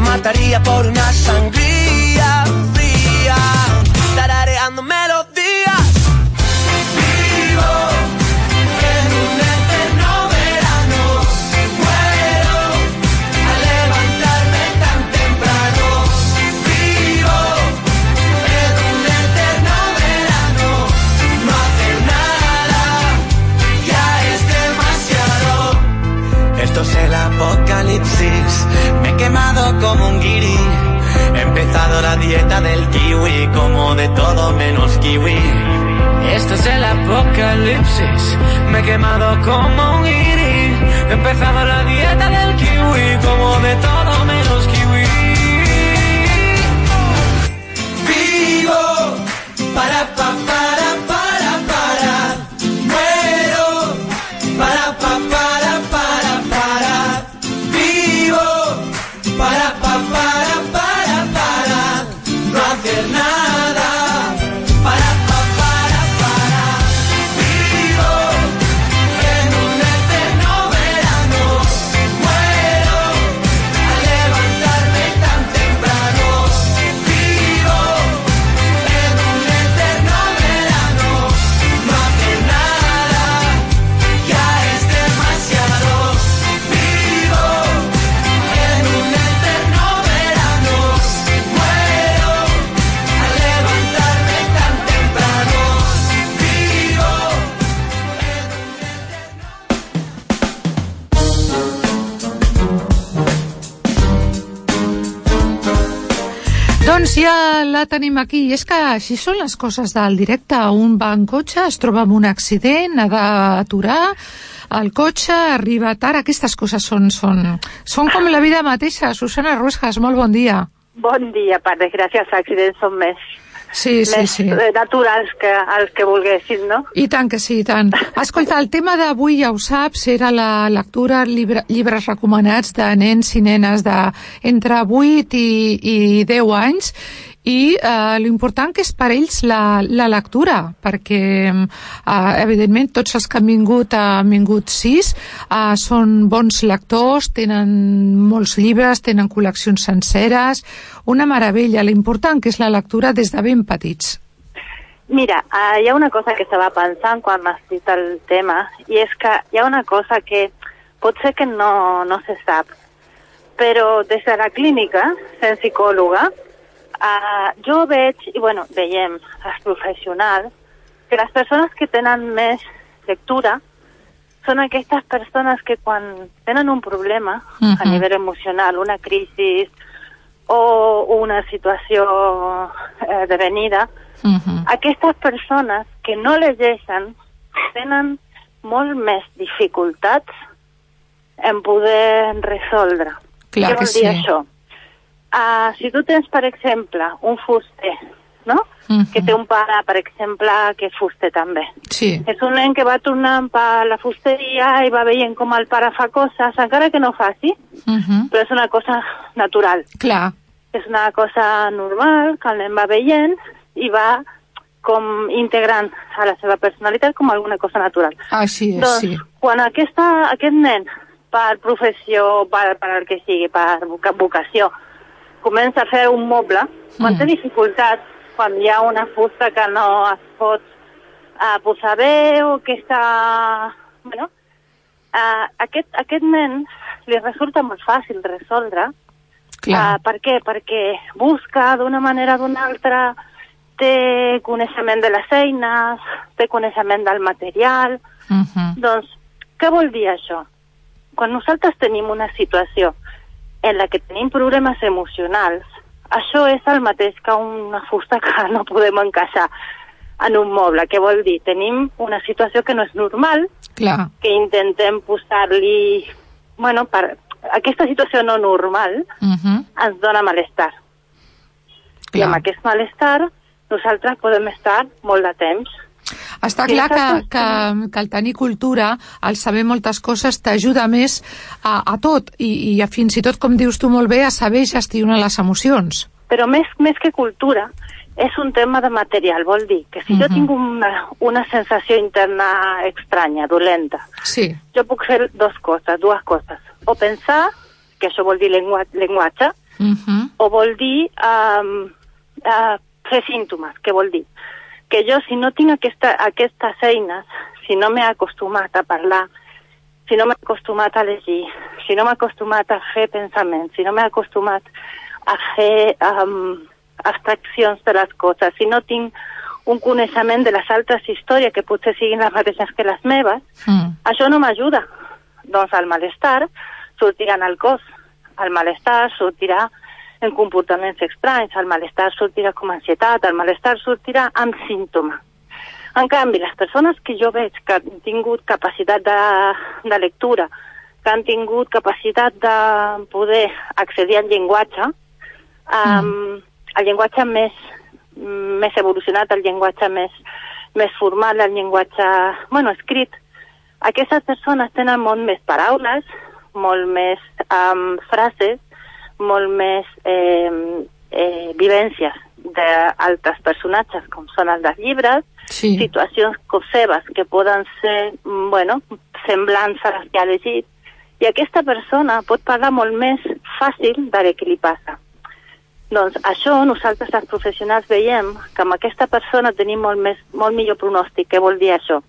S21: Mataría por una sangría fría, tarareando Esto es el apocalipsis. Me he quemado como un guiri. He empezado la dieta del kiwi, como de todo menos kiwi. Esto es el apocalipsis. Me he quemado como un guiri. He empezado la dieta del kiwi, como de todo
S12: tenim aquí. I és que així són les coses del directe. Un va en cotxe, es troba amb un accident, ha d'aturar el cotxe, arriba tard. Aquestes coses són, són, són com la vida mateixa. Susana Ruesjas, molt bon dia.
S23: Bon dia, per desgràcia els accidents són més,
S12: Sí, sí,
S23: més
S12: sí.
S23: naturals que els que volguessin, no?
S12: I tant que sí, i tant. Escolta, el tema d'avui, ja ho saps, era la lectura, llibre, llibres recomanats de nens i nenes de entre 8 i, i 10 anys, i eh, l'important que és per ells la, la lectura, perquè eh, evidentment tots els que han vingut, han vingut sis, eh, són bons lectors, tenen molts llibres, tenen col·leccions senceres, una meravella, l'important que és la lectura des de ben petits.
S23: Mira, uh, hi ha una cosa que estava pensant quan m'has dit el tema, i és que hi ha una cosa que pot ser que no, no se sap, però des de la clínica, sent psicòloga, uh, jo veig, i bueno, veiem els professionals, que les persones que tenen més lectura són aquestes persones que quan tenen un problema a
S24: Mhm.
S23: nivell emocional, una crisi o una situació eh, de venida, aquestes persones que no llegeixen tenen molt més dificultats en poder resoldre.
S12: Clar
S23: Què
S12: que
S23: vol dir
S12: sí.
S23: això? Uh, si tu tens, per exemple, un fuster, no?
S12: Mhm.
S23: Que té un pare, per exemple, que és fuster també.
S12: Sí.
S23: És un nen que va tornant per la fusteria i va veient com el pare fa coses, encara que no faci,
S12: Uh -huh.
S23: però és una cosa natural.
S12: Clar.
S23: És una cosa normal que el nen va veient i va com integrant a la seva personalitat com alguna cosa natural.
S12: Així és,
S23: doncs,
S12: sí.
S23: quan aquesta, aquest nen, per professió, per, per el que sigui, per voca- vocació, comença a fer un moble, quan
S12: Mm.
S23: té dificultats, quan hi ha una fusta que no es pot uh, posar bé o que està... Bueno, uh, aquest, aquest nen li resulta molt fàcil resoldre.
S12: Clar.
S23: Uh, per què? Perquè busca d'una manera o d'una altra, té coneixement de les eines, té coneixement del material,
S12: Uh -huh.
S23: doncs, què vol dir això? Quan nosaltres tenim una situació en la que tenim problemes emocionals, això és el mateix que una fusta que no podem encaixar en un moble. Què vol dir? Tenim una situació que no és normal,
S12: Clar.
S23: que intentem posar-li... Bueno, per... aquesta situació no normal
S12: Uh -huh.
S23: ens dona malestar. I
S12: Clar.
S23: amb aquest malestar nosaltres podem estar molt de temps
S12: Està
S23: Sí,
S12: clar que, que, que el tenir cultura, el saber moltes coses, t'ajuda més a, a tot i, i a, fins i tot, com dius tu molt bé, a saber gestionar les emocions.
S23: però més, més que cultura és un tema de material, vol dir que si jo
S12: Mhm.
S23: tinc una, una sensació interna estranya, dolenta,
S12: Sí.
S23: jo puc fer dos coses, dues coses. O pensar, que això vol dir lengua, llenguatge,
S12: Uh -huh.
S23: o vol dir um, uh, fer símptomes, que vol dir que jo si no tinc aquesta, aquestes eines, si no m'he acostumat a parlar, si no m'he acostumat a llegir, si no m'he acostumat a fer pensaments, si no m'he acostumat a fer um, abstraccions de les coses, si no tinc un coneixement de les altres històries que potser siguin les mateixes que les meves,
S12: Mm.
S23: això no m'ajuda Doncs el malestar sortirà en el cos, el malestar sortirà en comportaments estranys, el malestar sortirà com a ansietat, el malestar sortirà amb símptoma. En canvi, les persones que jo veig que han tingut capacitat de, de lectura, que han tingut capacitat de poder accedir al llenguatge, um, el llenguatge més, més evolucionat, el llenguatge més, més formal, el llenguatge, bueno, escrit, aquestes persones tenen molt més paraules, molt més um, frases, molt més eh, eh, vivències d'altres personatges, com són els dels llibres,
S12: sí.
S23: situacions seves que poden ser, mm, bueno, semblants a les que ha llegit, i aquesta persona pot parlar molt més fàcil de què li passa. Doncs això nosaltres els professionals veiem que amb aquesta persona tenim molt, més, molt millor pronòstic. Què vol dir això?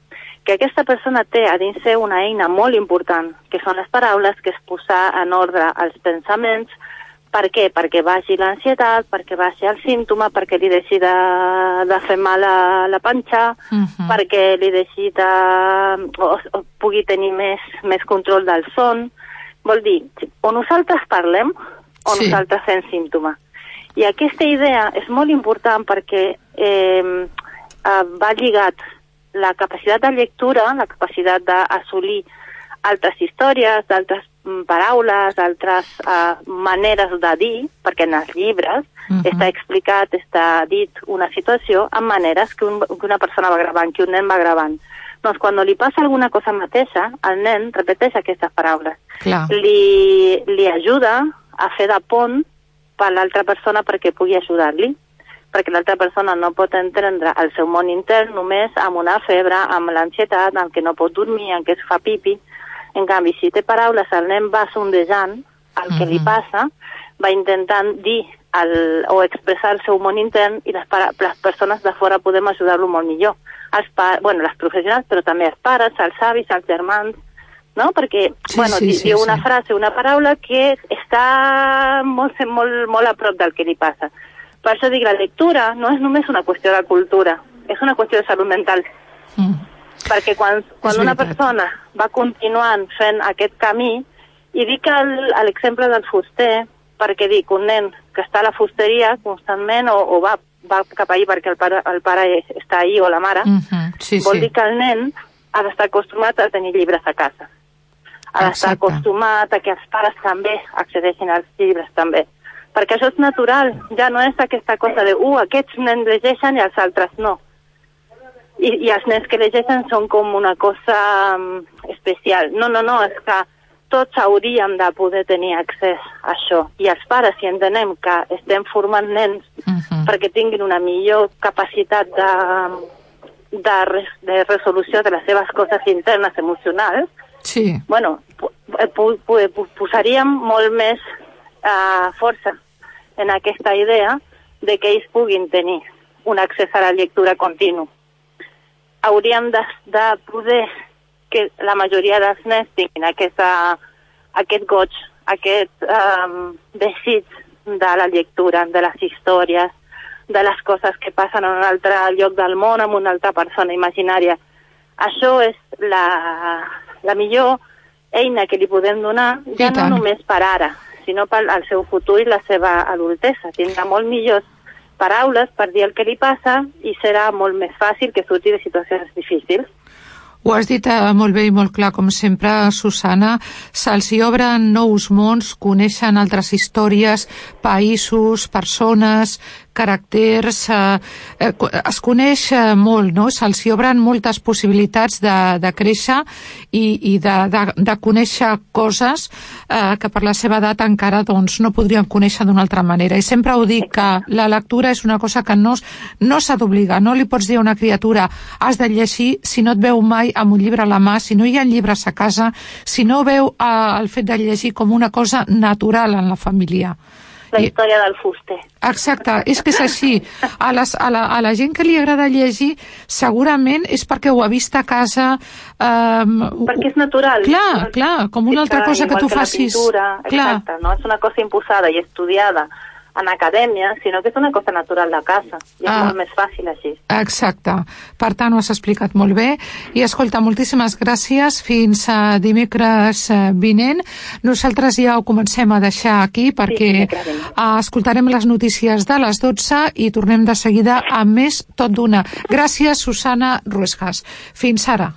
S23: Que aquesta persona té a dins seu una eina molt important, que són les paraules, que és posar en ordre els pensaments, per què? Perquè baixi l'ansietat, perquè baixi el símptoma, perquè li deixi de, de fer mal a la panxa, uh -huh. perquè li deixi de... O, o pugui tenir més, més control del son. Vol dir, o nosaltres parlem o
S12: Sí.
S23: nosaltres fem símptoma. I aquesta idea és molt important perquè eh, eh, va lligat la capacitat de lectura, la capacitat d'assolir altres històries, d'altres paraules, d'altres uh, maneres de dir, perquè en els llibres
S12: Mhm.
S23: està explicat, està dit una situació amb maneres que, un, que una persona va gravant, que un nen va gravant. Doncs quan li passa alguna cosa mateixa, el nen repeteix aquestes paraules.
S12: Clar.
S23: Li, li ajuda a fer de pont per l'altra persona perquè pugui ajudar-li perquè l'altra persona no pot entendre el seu món intern només amb una febre, amb l'ansietat, amb que no pot dormir, amb que es fa pipi. En canvi, si té paraules, el nen va sondejant el que li passa, va intentant dir el, o expressar el seu món intern i les, para, les persones de fora podem ajudar-lo molt millor. Els pa, bueno, les professionals, però també els pares, els avis, els germans, no? Perquè,
S12: Sí,
S23: bueno,
S12: sí, sí,
S23: diu
S12: sí.
S23: una frase, una paraula que està molt, molt, molt a prop del que li passa. Per això dic, la lectura no és només una qüestió de cultura, és una qüestió de salut mental.
S12: Mm.
S23: Perquè quan, quan una persona va continuant fent aquest camí, i dic l'exemple del fuster, perquè dic, un nen que està a la fusteria constantment o, o va, va cap ahir perquè el pare, el pare està ahí o la mare,
S12: Mhm, Sí,
S23: vol
S12: sí.
S23: dir que el nen ha d'estar acostumat a tenir llibres a casa. Ha d'estar acostumat a que els pares també accedeixin als llibres també. Perquè això és natural, ja no és aquesta cosa de, uh, aquests nens llegeixen i els altres no. I, i els nens que llegeixen són com una cosa um, especial. No, no, no, és que tots hauríem de poder tenir accés a això. I els pares, si entenem que estem formant nens perquè tinguin una millor capacitat de, de, res, de resolució de les seves coses internes emocionals,
S12: Sí.
S23: bueno, pu- pu- posaríem molt més uh, força en aquesta idea de que ells puguin tenir un accés a la lectura continu. Hauríem de, de poder que la majoria dels nens tinguin aquesta, aquest goig, aquest um, desig de la lectura, de les històries, de les coses que passen en un altre lloc del món amb una altra persona imaginària. Això és la, la millor eina que li podem donar, ja no només per ara, sinó per al seu futur i la seva adultesa. Tindrà molt millors paraules per dir el que li passa i serà molt més fàcil que surti de situacions difícils.
S12: Ho has dit eh, molt bé i molt clar, com sempre, Susana. Se'ls hi obren nous mons, coneixen altres històries, països, persones, caràcters... Eh, eh, es coneix eh, molt, no? Se'ls obren moltes possibilitats de, de créixer i, i de, de, de conèixer coses eh, que per la seva edat encara doncs, no podrien conèixer d'una altra manera. I sempre ho dic que la lectura és una cosa que no, no s'ha d'obligar. No li pots dir a una criatura has de llegir si no et veu mai amb un llibre a la mà, si no hi ha llibres a casa, si no veu eh, el fet de llegir com una cosa natural en la família.
S23: La història del fuster.
S12: Exacte, és que és així. A, les, a, la, a la gent que li agrada llegir, segurament és perquè ho ha vist a casa... Um,
S23: Perquè és natural.
S12: Clar, clar, com una altra cosa que tu facis.
S23: pintura,
S12: Clar,
S23: exacte, no? És una cosa imposada i estudiada en acadèmia, sinó que és una cosa natural de casa. I és
S12: Ah.
S23: molt més fàcil així.
S12: Exacte. Per tant, ho has explicat molt bé. I escolta, moltíssimes gràcies. Fins a dimecres eh, vinent. Nosaltres ja ho comencem a deixar aquí perquè
S23: vinent.
S12: eh, escoltarem les notícies de les 12 i tornem de seguida amb més tot d'una. Gràcies, Susana Ruesgas. Fins ara.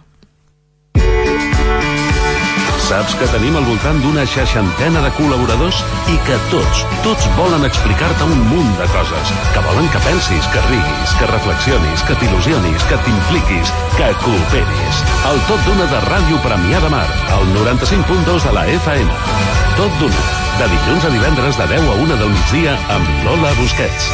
S2: Saps que tenim al voltant d'una seixantena de col·laboradors i que tots, tots volen explicar-te un munt de coses. Que volen que pensis, que riguis, que reflexionis, que t'il·lusionis, que t'impliquis, que cooperis. El Tot d'una de Ràdio Premià de Mar, al 95.2 de la FM. Tot d'una, de dilluns a divendres de 10 a 1 del migdia amb Lola Busquets.